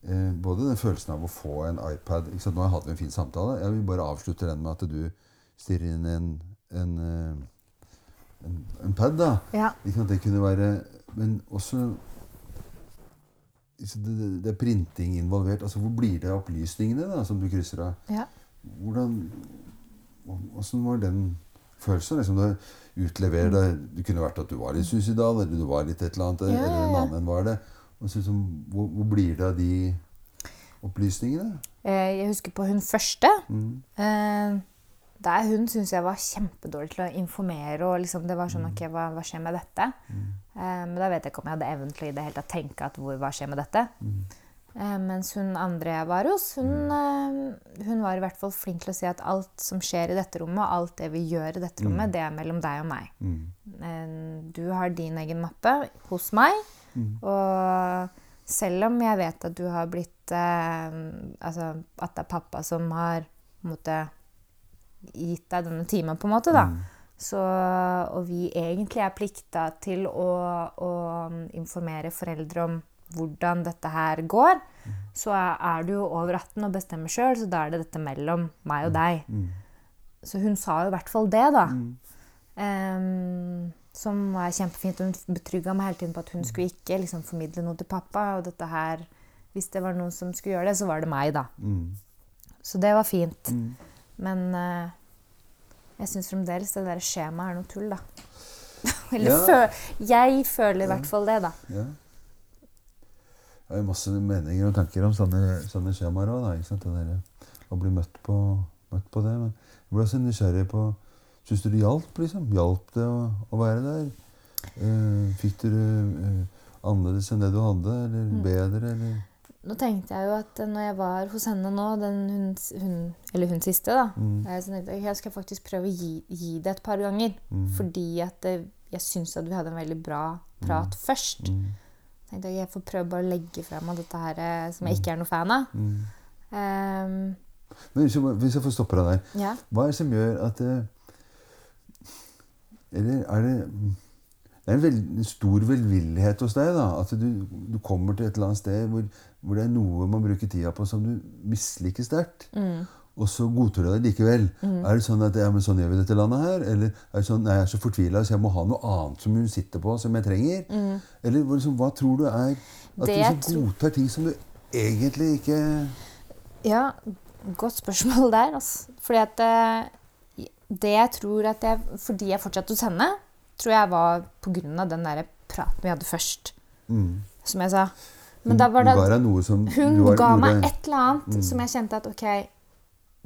eh, Både den følelsen av å få en iPad ikke sant? Nå har jeg hatt en fin samtale. Jeg vil bare avslutte den med at du stirrer inn en, en, eh, en, en pad. da. Ja. Ikke sant? Det kunne være Men også det, det- det er printing involvert. altså Hvor blir det av opplysningene da, som du krysser av? Ja. Hvordan Åssen var den følelsen? Liksom du utleverer deg Det kunne vært at du var litt suicidal, eller du var litt et eller annet, Ja, eller en annen var det. Og så liksom, hvor, hvor blir det av de opplysningene? Eh, Jeg husker på hun første. Mm. Eh, Der hun syns jeg var kjempedårlig til å informere. og liksom Det var sånn Ok, hva, hva skjer med dette? Mm. Men da vet jeg ikke om jeg hadde evnen til å i det hele tatt tenke at hvor, hva skjer med dette? Eh, mens hun andre jeg var hos, hun, eh, hun var i hvert fall flink til å si at alt som skjer i dette rommet, og alt det vi gjør i dette rommet, det er mellom deg og meg. Eh, Du har din egen mappe hos meg, og selv om jeg vet at du har blitt eh, Altså at det er pappa som har måtte, gitt deg denne timen, på en måte, da. Så, og vi egentlig er plikta til å, å informere foreldre om hvordan dette her går, så er du jo over 18 og bestemmer sjøl, så da er det dette mellom meg og deg. Så hun sa jo i hvert fall det, da. Um, som var kjempefint. Hun betrygga meg hele tiden på at hun skulle ikke liksom, formidle noe til pappa. Og dette her, hvis det var noen som skulle gjøre det, så var det meg, da. Så det var fint. Men uh, jeg syns fremdeles det der skjemaet er noe tull, da. Eller Ja. jeg føler i hvert fall det, da. Ja. Jeg har jo masse meninger og tanker om sånne, sånne skjemaer òg. Å bli møtt på, møtt på det. Men jeg ble også nysgjerrig på Syns du det hjalp? liksom? Hjalp det å, å være der? Uh, fikk du det eh, annerledes enn det du hadde? Eller bedre? Eller? Nå tenkte jeg jo at når jeg var hos henne nå, den hun, hun, eller hun siste, da mm. Så tenkte jeg jeg skal faktisk prøve å gi, gi det et par ganger. Fordi at det, jeg syns at vi hadde en veldig bra prat først. Tenkte jeg jeg får prøve bare å legge frem av dette her eh, som jeg ikke er noe fan av. Ehm, Men hvis jeg, får stoppe deg der ja. Hva er det som gjør at det Eller er det Det er en veld, stor velvillighet hos deg. da, At du, du kommer til et eller annet sted hvor, hvor det er noe man bruker tida på som du misliker sterkt. Og så godtar du deg likevel. Er det sånn at ja, men sånn gjør vi dette landet her? Eller er det sånn, nei, jeg er så fortvila, så jeg må ha noe annet som hun sitter på, som jeg trenger? Eller hva liksom, hva tror du er At Det du liksom godtar ting som du egentlig ikke ja, godt spørsmål der, altså. Fordi at eh, Det jeg tror at jeg Fordi jeg fortsatte hos henne, tror jeg var på grunn av den der praten vi hadde først. Som jeg sa. Men da var det Hun ga deg noe som Hun var- ga meg et eller annet som jeg kjente at ok,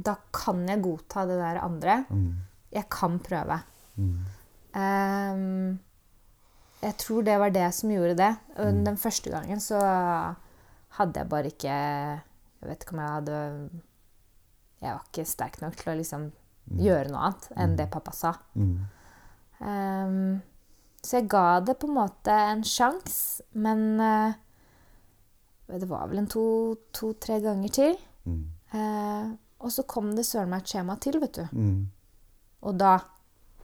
da kan jeg godta det der andre. Jeg kan prøve. Ehm, jeg tror det var det som gjorde det. Mm. Den første gangen så hadde jeg bare ikke Jeg vet ikke om jeg hadde Jeg var ikke sterk nok til å liksom gjøre noe annet enn det pappa sa. Um, så jeg ga det på en måte en sjanse, men uh, det var vel en to-tre ganger til. Eh, og så kom det søren meg et skjema til, vet du. Mm. Og da,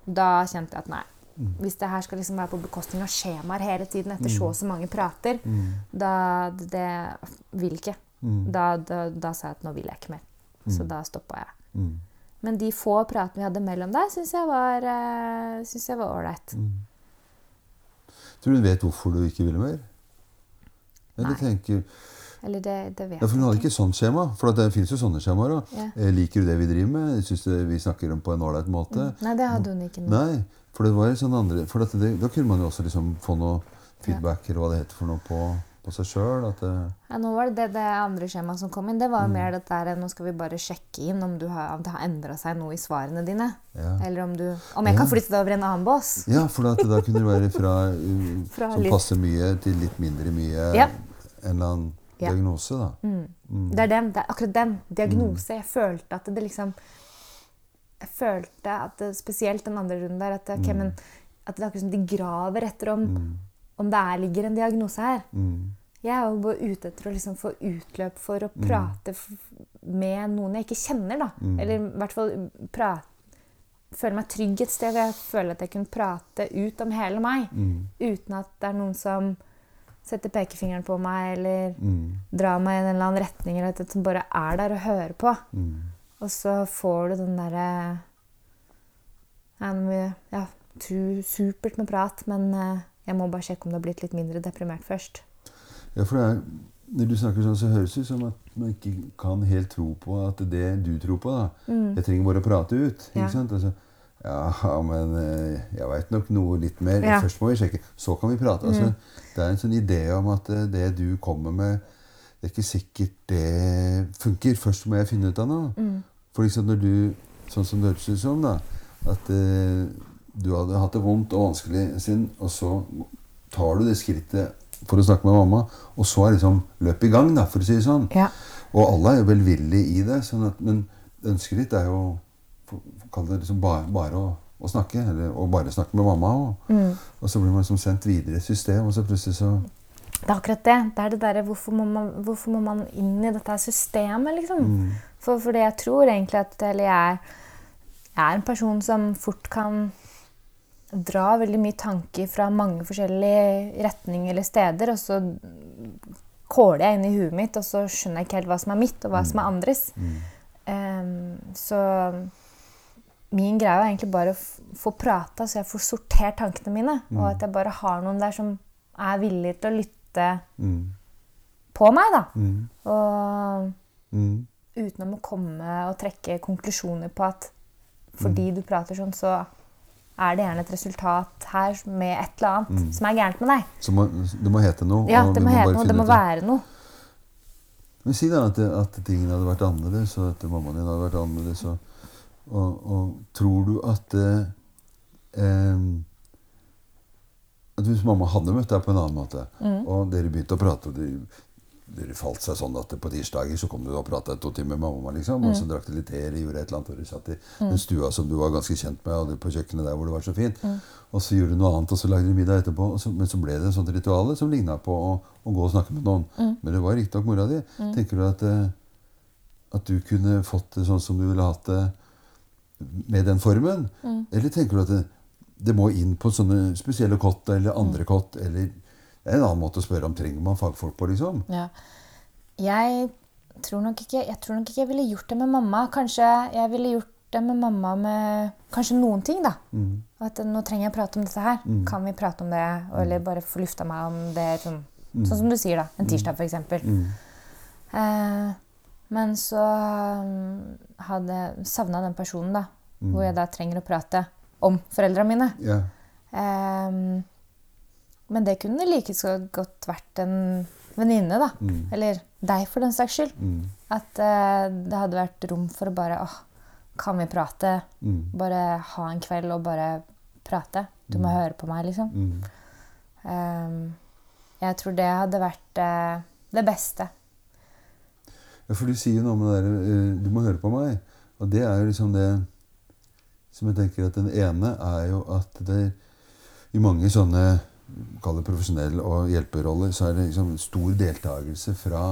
da kjente jeg at nei. Hvis det her skal liksom være på bekostning av skjemaer hele tiden etter så og så mange prater, da det vil ikke. Da, da, da sa jeg at nå vil jeg ikke mer. Så da stoppa jeg. Mm. Men de få pratene vi hadde mellom der, syns jeg var ålreit. synes jeg var ålreit. Tror du hun vet hvorfor du ikke ville mer? Eller Nei. tenker Eller det, det vet Ja, for Hun hadde ikke sånt skjema. For det finnes jo sånne skjemaer òg. Ja. Liker du det vi driver med? Syns du vi snakker om på en ålreit måte? Nei, det hadde hun ikke. Noe. Nei, for det var sånn andre For det, da kunne man jo også liksom få noe feedback eller hva det heter for noe på, på seg sjøl. Ja, nå var det, det det andre skjemaet som kom inn. Det var Mm. mer dette her, nå skal vi bare sjekke inn om, du har, om det har endra seg noe i svarene dine. Ja. Eller om, du, om jeg kan flytte deg over i en annen bås. ja, for da kunne det være fra, Fra som litt- passer mye, til litt mindre mye. Ja. En eller annen Ja. diagnose, da. Det er den, det er akkurat den diagnose. Jeg følte at det liksom Jeg følte at det, spesielt den andre runden der, at det, ok, men, at det er akkurat som de graver etter om, om det er, ligger en diagnose her. Mm. Jeg er jo bare ute etter å liksom få utløp for å prate med noen jeg ikke kjenner. da. Eller i hvert fall prate føle meg trygg et sted jeg føler at jeg kunne prate ut om hele meg. Uten at det er noen som setter pekefingeren på meg eller drar meg i en eller annen retning. eller noe som bare er der og hører på. Og så får du den derre ja, supert med prat, men eh, jeg må bare sjekke om det har blitt litt mindre deprimert først. Ja, for det er, Når du snakker sånn, så høres det ut som at man ikke kan helt tro på at det du tror på da, Jeg trenger bare å prate ut. ikke Ja. sant? Altså, ja, men eh, jeg veit nok noe litt mer. Ja. Mm. Først må vi sjekke. Så kan vi prate. Altså, det er en sånn idé om at eh, det du kommer med, det er ikke sikkert det funker. Først må jeg finne ut av noe. Mm. For liksom når du, sånn som det hørtes ut som, da, at uh, du hadde hatt det vondt og vanskelig en stund, og så tar du det skrittet for å snakke med mamma. Og så er liksom løpet i gang, da, for å si det sånn. Ja. Og alle er jo velvillige i det. Sånn at, men ønsket ditt er jo Kall det liksom bare, bare å, å snakke. Eller å bare snakke med mamma. Og, Mm. og så blir man liksom sendt videre i et system, og så plutselig så Det er akkurat det. Det er det derre hvorfor, må man- hvorfor må man inn i dette systemet, liksom? mm, For, det jeg tror egentlig at Eller jeg er, jeg er en person som fort kan dra veldig mye tanker fra mange forskjellige retninger eller steder, og så kåler jeg inn i huet mitt, og så skjønner jeg ikke helt hva som er mitt, og hva som er andres. mm, Um, så min greie er egentlig bare å få prata, så jeg får sortert tankene mine. Og at jeg bare har noen der som er villig til å lytte mm, på meg, da. mm, Og mm, uten å komme og trekke konklusjoner på at fordi du prater sånn, så er det gjerne et resultat her med et eller annet som er gærent med deg. Så må, det må hete noe. Ja, det må hete noe. Det må være noe. Men si da at, at tingene hadde vært annerledes, og at mammaen din hadde vært annerledes. Og, og, og tror du at eh, At hvis mamma hadde møtt deg på en annen måte, Mm. og dere begynte å prate og dere, dere falt seg sånn at på tirsdager så kom du og prata to timer med mamma, liksom, og så Mm. drakk dere litt te eller gjorde et eller annet, og dere satt i den stua som du var ganske kjent med, og på kjøkkenet der hvor det var så fint. Mm. Og så gjorde du noe annet, og så lagde dere middag etterpå. Så, men så ble det et sånt ritual som ligna på å, å gå og snakke med noen. Mm. Men det var riktignok mora di. Tenker du at, eh, at du kunne fått det sånn som du ville hatt det med den formen? Mm. Eller tenker du at det, det må inn på sånne spesielle kott eller andre kott? Eller det er en annen måte å spørre om trenger man fagfolk på, liksom? Ja. Jeg tror nok ikke jeg tror nok ikke jeg ville gjort det med mamma. Kanskje jeg ville gjort det med mamma med kanskje noen ting, da. Mm. At nå trenger jeg å prate om dette her. Kan vi prate om det? Eller bare få lufta meg om det sånn, sånn som du sier, da. En tirsdag, f.eks. Mm. Eh, men så hadde savna den personen, da. Hvor jeg da trenger å prate om foreldra mine. Ja. Um, men det kunne like så godt vært en venninne, da. Mm. Eller deg, for den saks skyld. Mm. At uh, det hadde vært rom for å bare åh, Kan vi prate? Mm. Bare ha en kveld og bare prate. Du må høre på meg, liksom. Mm. Ehm, jeg tror det hadde vært uh, det beste. Ja, for du sier noe med det der eh, Du må høre på meg. Og det er jo liksom det som jeg tenker at Den ene er jo at det i mange sånne kall det profesjonelle og hjelperoller, så er det liksom stor deltakelse fra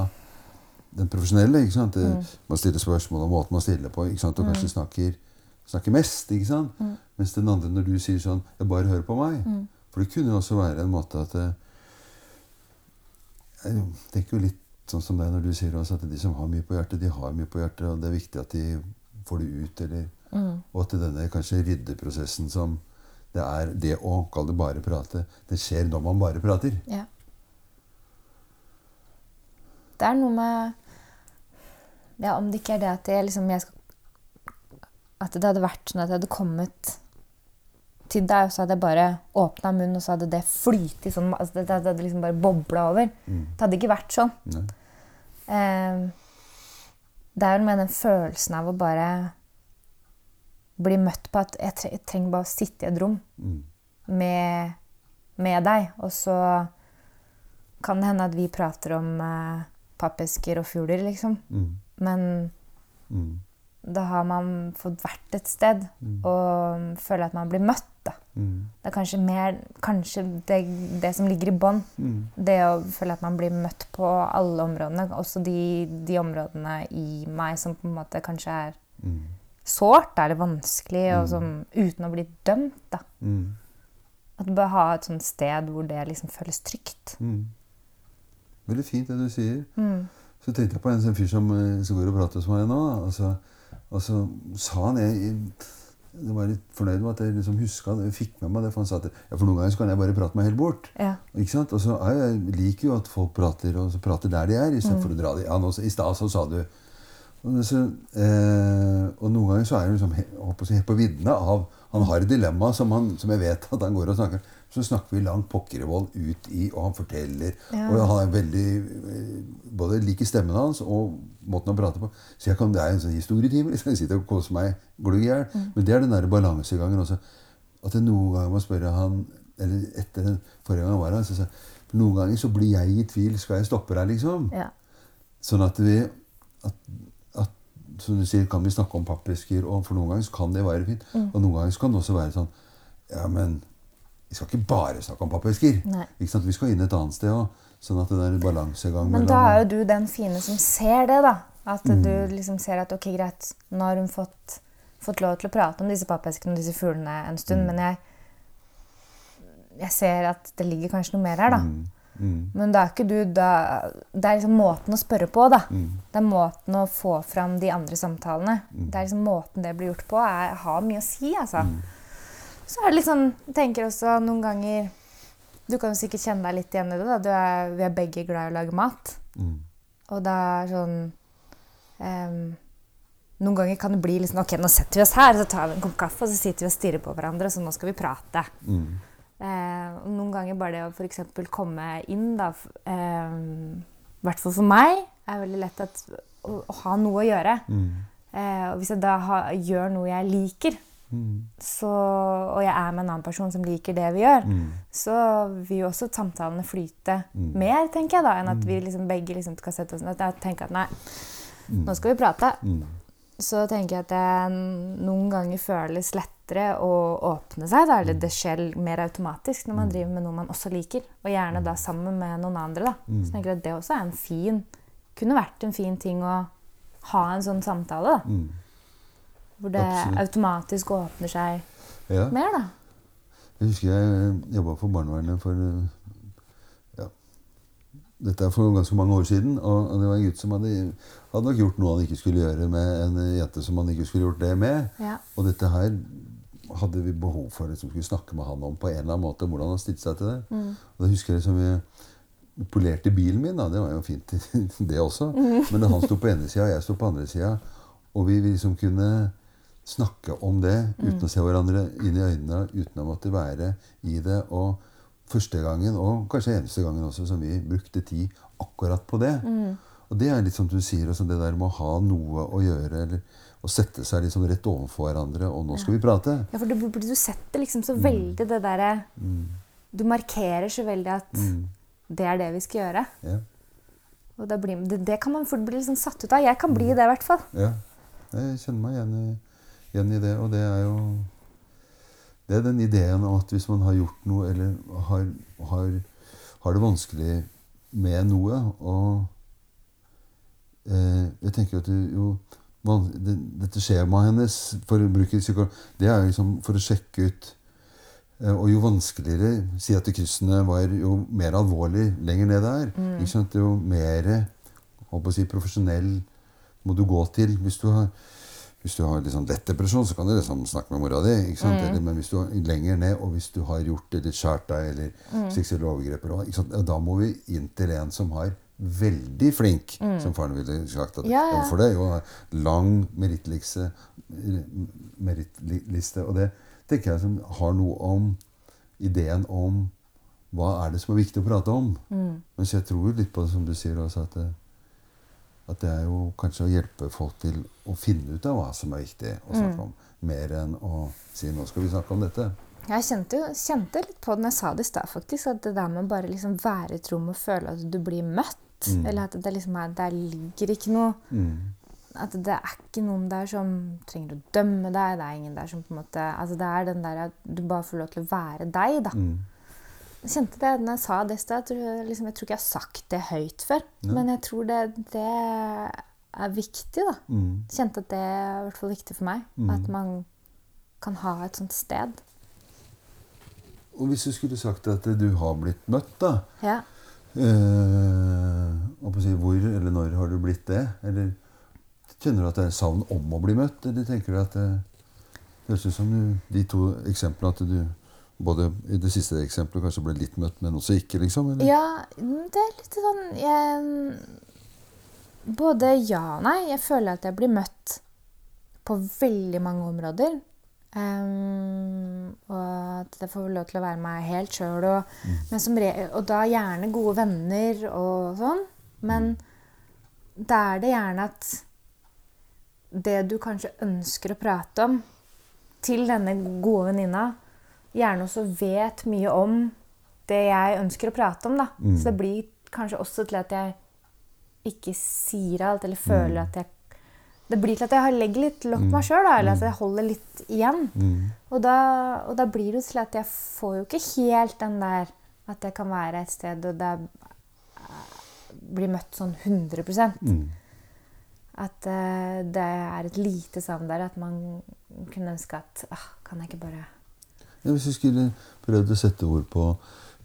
den profesjonelle. ikke sant? Mm. Man stiller spørsmål om måten man stiller på, ikke sant? og kanskje snakker, snakker mest. ikke sant? Mens den andre, når du sier sånn 'Jeg bare hører på meg'. For det kunne jo også være en måte at eh, Jeg tenker jo litt sånn som det når du sier også at de som har mye på hjertet, de har mye på hjertet, og det er viktig at de får det ut. eller Og at denne kanskje ryddeprosessen som det er det å kalle det bare prate, det skjer når man bare prater. Ja. Det er noe med Ja, om det ikke er det at jeg liksom jeg skal, At det hadde vært sånn at jeg hadde kommet til deg, og så hadde jeg bare åpna munnen, og så hadde det flytet sånn altså Det det hadde liksom bare bobla over. Det hadde ikke vært sånn. Eh, det er jo med den følelsen av å bare bli møtt på at jeg, tre jeg trenger bare å sitte i et rom Mm. med, med deg, og så kan det hende at vi prater om eh, pappesker og fugler, liksom. Mm. Men Mm. Da har man fått vært et sted og føler at man blir møtt. Da. Mm. Det er kanskje mer kanskje det, det som ligger i bånn. Mm. Det å føle at man blir møtt på alle områdene. Også de, de områdene i meg som på en måte kanskje er Mm. sårt eller vanskelig, og som, uten å bli dømt. da. Mm. At du bør ha et sånt sted hvor det liksom føles trygt. Mm. Veldig fint det du sier. Mm. Så tenkte jeg på en sånn fyr som, eh, som går og prater hos meg nå. da. Og så, sa han jeg, jeg var litt fornøyd med at jeg liksom huska det, jeg fikk med meg det. For han sa at ja, for noen ganger så kan jeg bare prate meg helt bort. Ja. Ikke sant? Og så jeg, jeg liker jo at folk prater, og så prater der de er, istedenfor for å dra de ja, nå, I stad så sa du og, så, eh, og noen ganger så er jeg liksom jeg å si, helt på viddene av Han har et dilemma som, han, som jeg vet at han går og snakker Så snakker vi langt pokkervold ut i, og han forteller. Ja. Og han er veldig eh, Både liker stemmen hans og måten han prater på. Så jeg kan, det er en sånn historietime. Liksom. Jeg sitter og koser meg glugg i hjel. Men det er den der balansegangen også. At jeg noen ganger må spørre han Eller etter den forrige gang han var her, så sa jeg noen ganger så blir jeg i tvil. Skal jeg stoppe deg, liksom? Ja. Sånn at vi at, Som du sier, kan vi snakke om pappesker, og for noen ganger kan det være fint. Mm. Og noen ganger kan det også være sånn Ja, men vi skal ikke bare snakke om pappesker. Vi skal inn et annet sted òg. Sånn at det er en balansegang Men da er jo du den fine som ser det, da. At du liksom ser at ok, greit, nå har hun fått, fått lov til å prate om disse pappeskene og disse fuglene en stund, men jeg, jeg ser at det ligger kanskje noe mer her, da. Mm. Men det er ikke du da Det er liksom måten å spørre på, da. Mm. Det er måten å få fram de andre samtalene. Det er liksom måten det blir gjort på, er, har mye å si, altså. Mm. Så er det litt sånn Jeg tenker også noen ganger Du kan jo sikkert kjenne deg litt igjen i det. da. Du er, vi er begge glad i å lage mat. Mm. Og det er sånn um, Noen ganger kan det bli sånn Ok, nå setter vi oss her, så tar vi en kopp kaffe, og så sitter vi og stirrer på hverandre, så nå skal vi prate. Mm. Eh, noen ganger bare det å f.eks. komme inn, da I eh, I hvert fall for meg er veldig lett at, å, å ha noe å gjøre. Mm. Eh, og hvis jeg da ha, gjør noe jeg liker, Mm. så, og jeg er med en annen person som liker det vi gjør, Mm. så vil jo også samtalene flyte Mm. mer, tenker jeg da, enn at vi liksom begge liksom skal sette oss ned. og jeg tenker at nei, Mm. nå skal vi prate. Mm. Så tenker jeg at det noen ganger føles lettere å åpne seg. Da, eller det skjer mer automatisk når man driver med noe man også liker. Og gjerne da sammen med noen andre. Da. Så tenker jeg at det også er en fin Kunne vært en fin ting å ha en sånn samtale. Da. Mm. Hvor det Absolutt. automatisk åpner seg Ja. mer, da. Jeg husker jeg jobba for barnevernet for eh, ja, Dette er for ganske mange år siden. Og det var en gutt som hadde, hadde nok gjort noe han ikke skulle gjøre med en jente som han ikke skulle gjort det med. Ja. Og dette her hadde vi behov for liksom, skulle snakke med han om på en eller annen måte. Hvordan han stilte seg til det. Og da husker jeg som vi polerte bilen min. Da. Det var jo fint, det også. Men han sto på ene sida, og jeg sto på andre sida, og vi liksom kunne snakke om det uten å se hverandre inn i øynene, uten å måtte være i det. Og første gangen, og kanskje eneste gangen også, som vi brukte tid akkurat på det. Og det er litt som du sier, altså det der med å ha noe å gjøre, eller å sette seg liksom rett overfor hverandre, og nå skal vi prate. Ja, for du, du setter liksom så veldig det derre Du markerer så veldig at det er det vi skal gjøre. Ja. Og blir, det, det kan man fort bli liksom satt ut av. Jeg kan bli det, i hvert fall. Ja, jeg kjenner meg igjen i, igjen i det. Og det er jo Det er den ideen om at hvis man har gjort noe, eller har, har, har det vanskelig med noe og Jeg tenker at jo Dette skjemaet hennes, for å bruke det er liksom for å sjekke ut eh, og jo vanskeligere Si at kryssene var jo mer alvorlig lenger ned der. Ikke sant? Jo mer si, profesjonell må du gå til. Hvis du har, hvis du har liksom lett depresjon, så kan du liksom snakke med mora di. Ikke sant? Eller, men hvis du er lenger ned, og hvis du har gjort det litt skjært deg, eller seksuelle overgrep, eller da må vi inn til en som har veldig flink, som faren ville sagt. At, Ja, ja. For det er jo lang merittliste, merittliste. Og det tenker jeg som har noe om ideen om hva er det som er viktig å prate om. Mens jeg tror litt på det som du sier også, at det, at det er jo kanskje å hjelpe folk til å finne ut av hva som er viktig å snakke om. Mer enn å si 'nå skal vi snakke om dette'. Jeg kjente, jo, kjente litt på det når jeg sa det i stad, faktisk. At det der med å bare liksom være i et rom og føle at du blir møtt. Eller at det liksom er, der ligger ikke noe Mm. At det er ikke noen der som trenger å dømme deg. Det er ingen der som på en måte Altså det er den der at du bare får lov til å være deg, da. Mm. Jeg kjente det når jeg sa det i stad. Jeg, liksom, jeg tror ikke jeg har sagt det høyt før. Men jeg tror det, det er viktig, da. Mm. Kjente at det er i hvert fall viktig for meg. At man kan ha et sånt sted. Og hvis du skulle sagt at du har blitt møtt, da Ja. Eh, si, Hvor eller når har du blitt det? Eller kjenner du at det er savn om å bli møtt? Eller tenker du at det høres ut som du, de to eksemplene at du både i det siste eksempelet kanskje ble litt møtt, men også ikke, liksom? Eller? Ja, det er litt sånn jeg, Både ja og nei. Jeg føler at jeg blir møtt på veldig mange områder. Ehm, og at jeg får lov til å være meg helt sjøl. Og, mm. og da gjerne gode venner og sånn. Men da er det gjerne at det du kanskje ønsker å prate om til denne gode venninna, gjerne også vet mye om det jeg ønsker å prate om. da. Mm. Så det blir kanskje også til at jeg ikke sier alt, eller føler Mm. at jeg Det blir til at jeg legger litt lokk på meg sjøl, eller at jeg holder litt igjen. Mm. Og da, og da blir det jo til at jeg får jo ikke helt den der at jeg kan være et sted og det blir møtt sånn 100 Mm. At uh, det er et lite savn der. At man kunne ønske at ah, Kan jeg ikke bare Ja, hvis vi skulle prøvd å sette ord på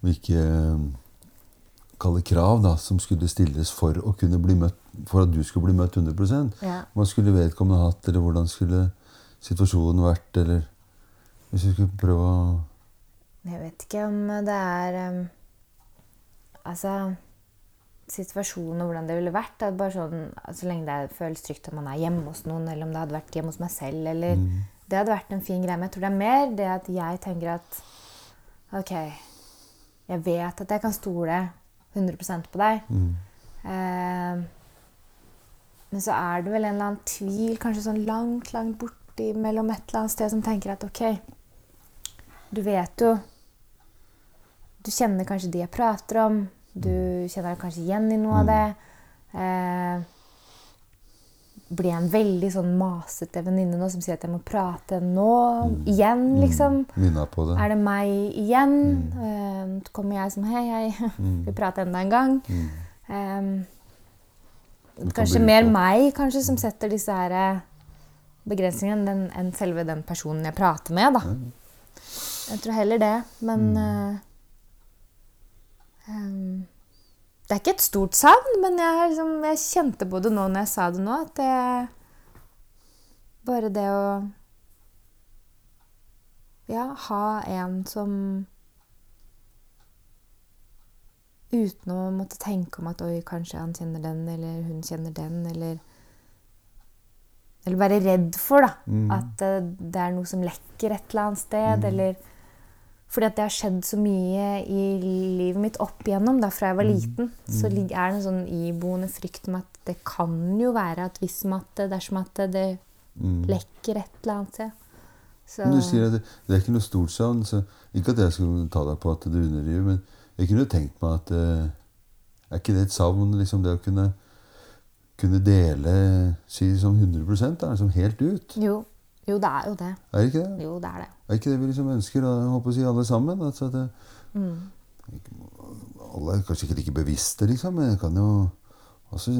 hvilke kalle krav da, som skulle stilles for å kunne bli møtt, for at du skulle bli møtt 100 Ja. Hva skulle vedkommende hatt, eller hvordan skulle situasjonen vært, eller Hvis vi skulle prøve å Jeg vet ikke om det er um, Altså Situasjonen og hvordan det ville vært. Det bare sånn, Så lenge det føles trygt at man er hjemme hos noen, eller om det hadde vært hjemme hos meg selv. eller Det hadde vært en fin greie. Men jeg tror det er mer det at jeg tenker at OK, jeg vet at jeg kan stole 100% på deg. mm, Eh, men så er det vel en eller annen tvil, kanskje sånn langt, langt borti mellom et eller annet sted, som tenker at OK, du vet jo Du kjenner kanskje de jeg prater om. Du kjenner deg kanskje igjen i noe av det. Eh, blir jeg en veldig sånn masete venninne nå som sier at jeg må prate nå igjen, liksom? minne på det? Er det meg igjen? Eh, så kommer jeg som Hei, hei, vi prater enda en gang. Um, kan kanskje mer meg kanskje som setter disse her eh, begrensningene enn selve den personen jeg prater med. da. Jeg tror heller det. Men uh, em, Det er ikke et stort savn, men jeg, liksom, jeg kjente på det nå når jeg sa det nå, at det Bare det å Ja, ha en som Uten å måtte tenke om at oi, kanskje han kjenner den, eller hun kjenner den, eller Eller være redd for da, at eh, det er noe som lekker et eller annet sted. Eller fordi at det har skjedd så mye i livet mitt opp igjennom da, fra jeg var liten. Så er det en sånn iboende frykt om at det kan jo være at hvis at dersom at det lekker et eller annet sted. Så, Men du sier at det, det er ikke noe stort savn. Så ikke at jeg skulle ta deg på at du underdriver, men jeg kunne tenkt meg at eh, Er ikke det et savn, liksom det å kunne, kunne dele si som 100% da, liksom helt ut? jo, jo, det er jo det. Er det ikke det? Jo, det er det. Er ikke det vi liksom ønsker, jeg håper å si alle sammen? Altså at det, Alle er kanskje ikke like bevisste, liksom, men jeg kan jo også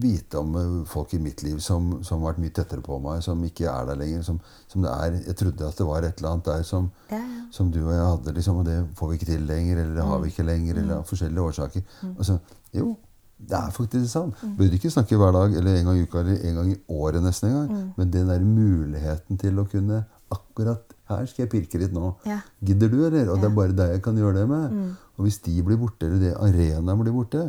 vite om eh, folk i mitt liv som, som har vært mye tettere på meg, som ikke er der lenger. Som, som det er Jeg trodde at det var et eller annet der som, Ja, ja. som du og jeg hadde, liksom, og det får vi ikke til lenger, eller det har vi ikke lenger, eller av forskjellige årsaker. Altså, jo, det er faktisk det samme. Mm. Burde ikke snakke hver dag, eller en gang i uka, eller en gang i året nesten en gang, men den der muligheten til å kunne akkurat her skal jeg pirke litt nå. Ja. Gidder du, eller? Og det er bare deg jeg kan gjøre det med. Og hvis de blir borte, eller det arenaen blir borte,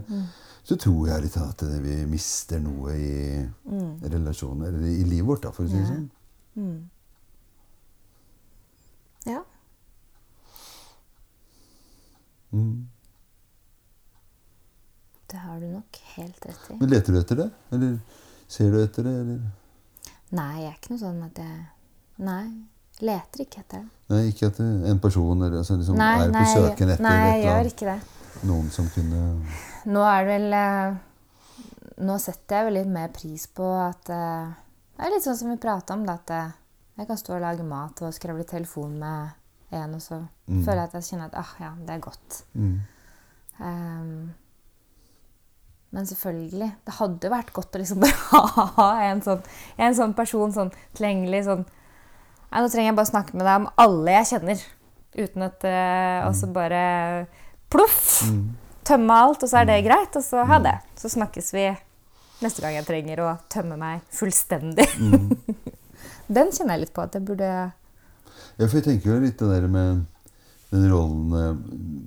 så tror jeg litt at vi mister noe i relasjoner, eller i livet vårt, da, for å si det sånn. ja. Mm. Det har du nok helt rett i. Men leter du etter det? Eller ser du etter det? Eller? Nei, jeg er ikke noe sånn at jeg Nei. Leter ikke etter dem. Nei, ikke etter en person eller, altså, liksom, Nei, er nei, på søken etter nei, jeg gjør ikke det. Noen som kunne Nå er det vel eh, Nå setter jeg vel litt mer pris på at eh, Det er litt sånn som vi prata om, da, at eh, jeg kan stå og lage mat og skravle i telefon med en, og så føler jeg at jeg kjenner at ah, ja, det er godt. mm. Um, men selvfølgelig, det hadde vært godt å liksom bare ha en sånn, en sånn person sånn tilgjengelig sånn Nei, nå trenger jeg bare snakke med deg om alle jeg kjenner. Uten at uh, Og så bare ploff! Tømme alt, og så er det greit. Og så ha det. Så snakkes vi neste gang jeg trenger å tømme meg fullstendig. Den kjenner jeg litt på at jeg burde Ja, for jeg tenker jo litt det der med den rollen eh,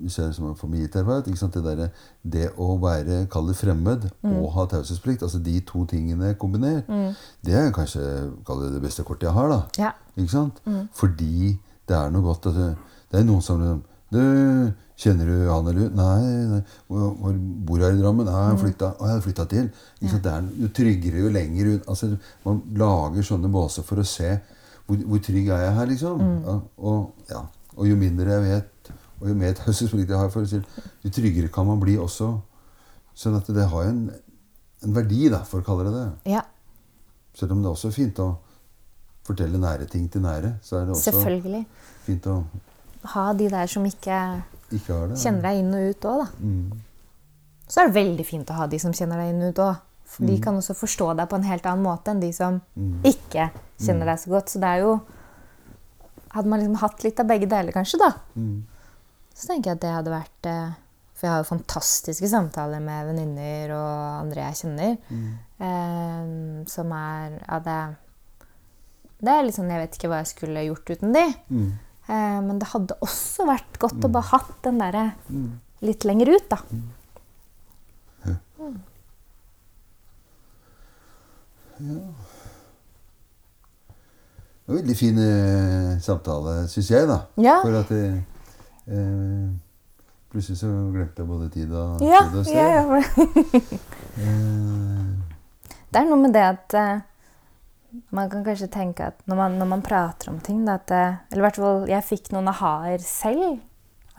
Hvis jeg er som en familieterapeut? Det, der, det å være kall det fremmed og ha taushetsplikt, altså de to tingene kombinert, det er kanskje det det beste kortet jeg har. da. Ja. Ikke sant? Fordi det er noe godt at det, er noen som liksom du, Kjenner du han eller hun? Nei. nei. Hvor, bor her i Drammen? Nei, jeg har flytta, å, jeg har flytta til. Ikke sant? Det er, jo tryggere jo lenger ut altså, Man lager sånne båser for å se hvor, hvor trygg er jeg her, liksom. Ja, og, ja. Og jo mindre jeg vet Og jo mer taushetsplikt jeg har, for å si, jo tryggere kan man bli også. Sånn at det har en, en verdi, da, for å kalle det det. Ja, Selv om det er også fint å fortelle nære ting til nære, så er det også fint å Ha de der som ikke ikke det. kjenner deg inn og ut òg, da. Mm. Så er det veldig fint å ha de som kjenner deg inn og ut òg. De kan også forstå deg på en helt annen måte enn de som ikke kjenner deg så godt. Så det er jo Hadde man liksom hatt litt av begge deler, kanskje, da, Mm. så tenker jeg at det hadde vært eh, For jeg har jo fantastiske samtaler med venninner og andre jeg kjenner, eh, som er Ja, det Det er litt sånn Jeg vet ikke hva jeg skulle gjort uten de. Mm. Eh, men det hadde også vært godt å bare hatt den derre Mm. litt lenger ut, da. Det var en veldig fin eh, samtale, syns jeg, da. Ja. For at det, eh, Plutselig så glemte jeg både tid og Ja, tid og sted. ja, ja. Eh, Det er noe med det at eh, man kan kanskje tenke at når man, når man prater om ting da, at, eh, Eller i hvert fall jeg fikk noen aha-er selv.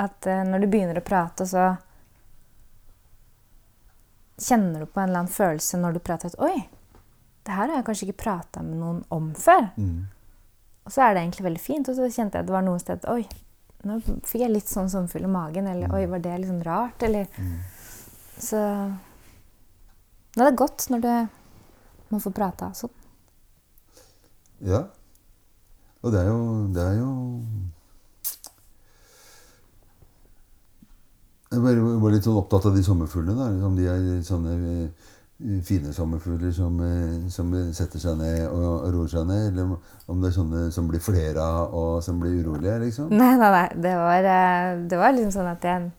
At eh, når du begynner å prate, så kjenner du på en eller annen følelse når du prater at Oi, det her har jeg kanskje ikke prata med noen om før. mm. Og så er det egentlig veldig fint. Og så kjente jeg at det var noe sted Oi, nå fikk jeg litt sånn sommerfugl i magen. Eller oi, var det litt sånn rart? Eller Så Det er godt når du man får prata sånn. Ja. Og det er jo Det er jo Jeg var litt sånn opptatt av de sommerfuglene. da, Om de er sånne fine sommerfugler som, eh, som setter seg ned og, og roer seg ned, eller om- det er sånne som blir flere av og som blir urolige, liksom. Nei, nei, nei. Det var, eh, det var liksom sånn at jeg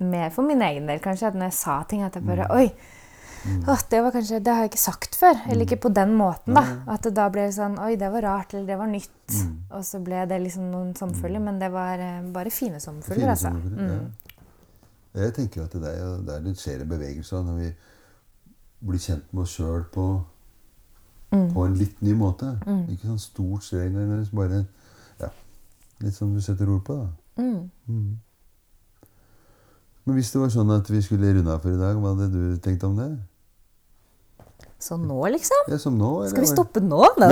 Mer for min egen del, kanskje. At når jeg sa ting, at jeg bare Oi! Åh, det var kanskje, det har jeg ikke sagt før. Eller ikke på den måten, da. At det da ble sånn Oi, det var rart, eller det var nytt. Og så ble det liksom noen sommerfugler. Men det var eh, bare fine sommerfugler, altså. sommerfugler, ja. Jeg tenker at det er, det er litt skjer en bevegelse når vi blir kjent med oss sjøl på, på en litt ny måte. Ikke sånn stort streng, men bare ja, litt som du setter ord på. da. Mm. Men hvis det var sånn at vi skulle runde av for i dag, hva hadde du tenkt om det? Sånn nå, liksom? Ja, som nå? eller Skal vi stoppe nå? Nei,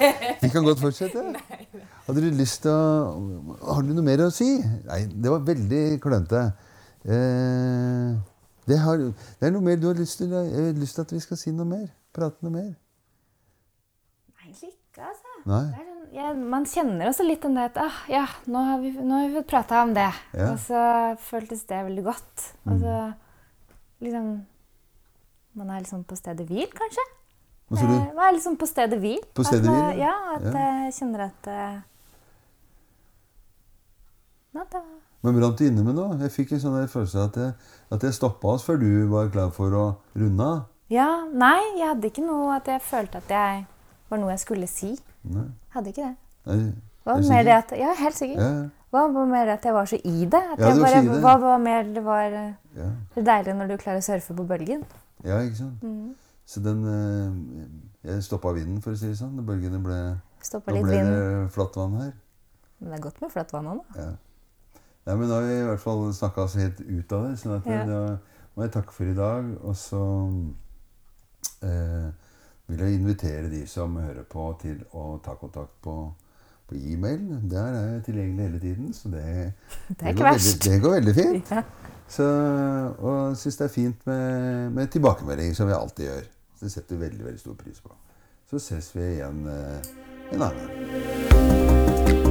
Vi kan godt fortsette. Hadde du lyst til å Har du noe mer å si? Nei, det var veldig klønete. Eh, det, har, det er noe mer du har lyst til? Jeg har lyst til at vi skal si noe mer. Prate noe mer. Egentlig ikke, altså. Nei? Sånn, ja, man kjenner også litt om det at ah, ja, nå har vi, nå har vi prata om det. Ja. Og så føltes det veldig godt. Og så liksom Man er liksom på stedet hvil, kanskje? Hva sier du? Eh, Man er liksom på stedet hvil. På stedet hvil, ja. At Ja. jeg kjenner at Nå, Nå, da Men brant du inne med noe? Jeg fikk en sånn følelse av at jeg, at jeg stoppa oss før du var klar for å runde av. Ja, nei, jeg hadde ikke noe at jeg følte at jeg var noe jeg skulle si. Nei. Hadde ikke det. Nei, var er mer det at Ja, helt sikkert. Ja, Hva var mer det at jeg var så i det? At Ja, jeg bare, det. Hva var mer det var eh, ja. det deilig når du klarer å surfe på bølgen? ja, ikke sant? Mm. Så den eh, Jeg stoppa vinden, for å si det sånn. Bølgene ble Stoppa Nå litt ble vind. det flatt vann her. Men det er godt med flatt vann òg, da. Ja. Nei, men da har vi i hvert fall snakka oss helt ut av det. sånn at Ja. da må jeg takke for i dag. Og så eh, vil jeg invitere de som hører på, til å ta kontakt på, på e-mail. Der er jeg tilgjengelig hele tiden, så det, Det ikke går. Veldig, det går veldig fint. Ja. Så, og syns det er fint med, med tilbakemeldinger, som vi alltid gjør. Så det setter veldig, veldig stor pris på. Så ses vi igjen eh, en annen gang.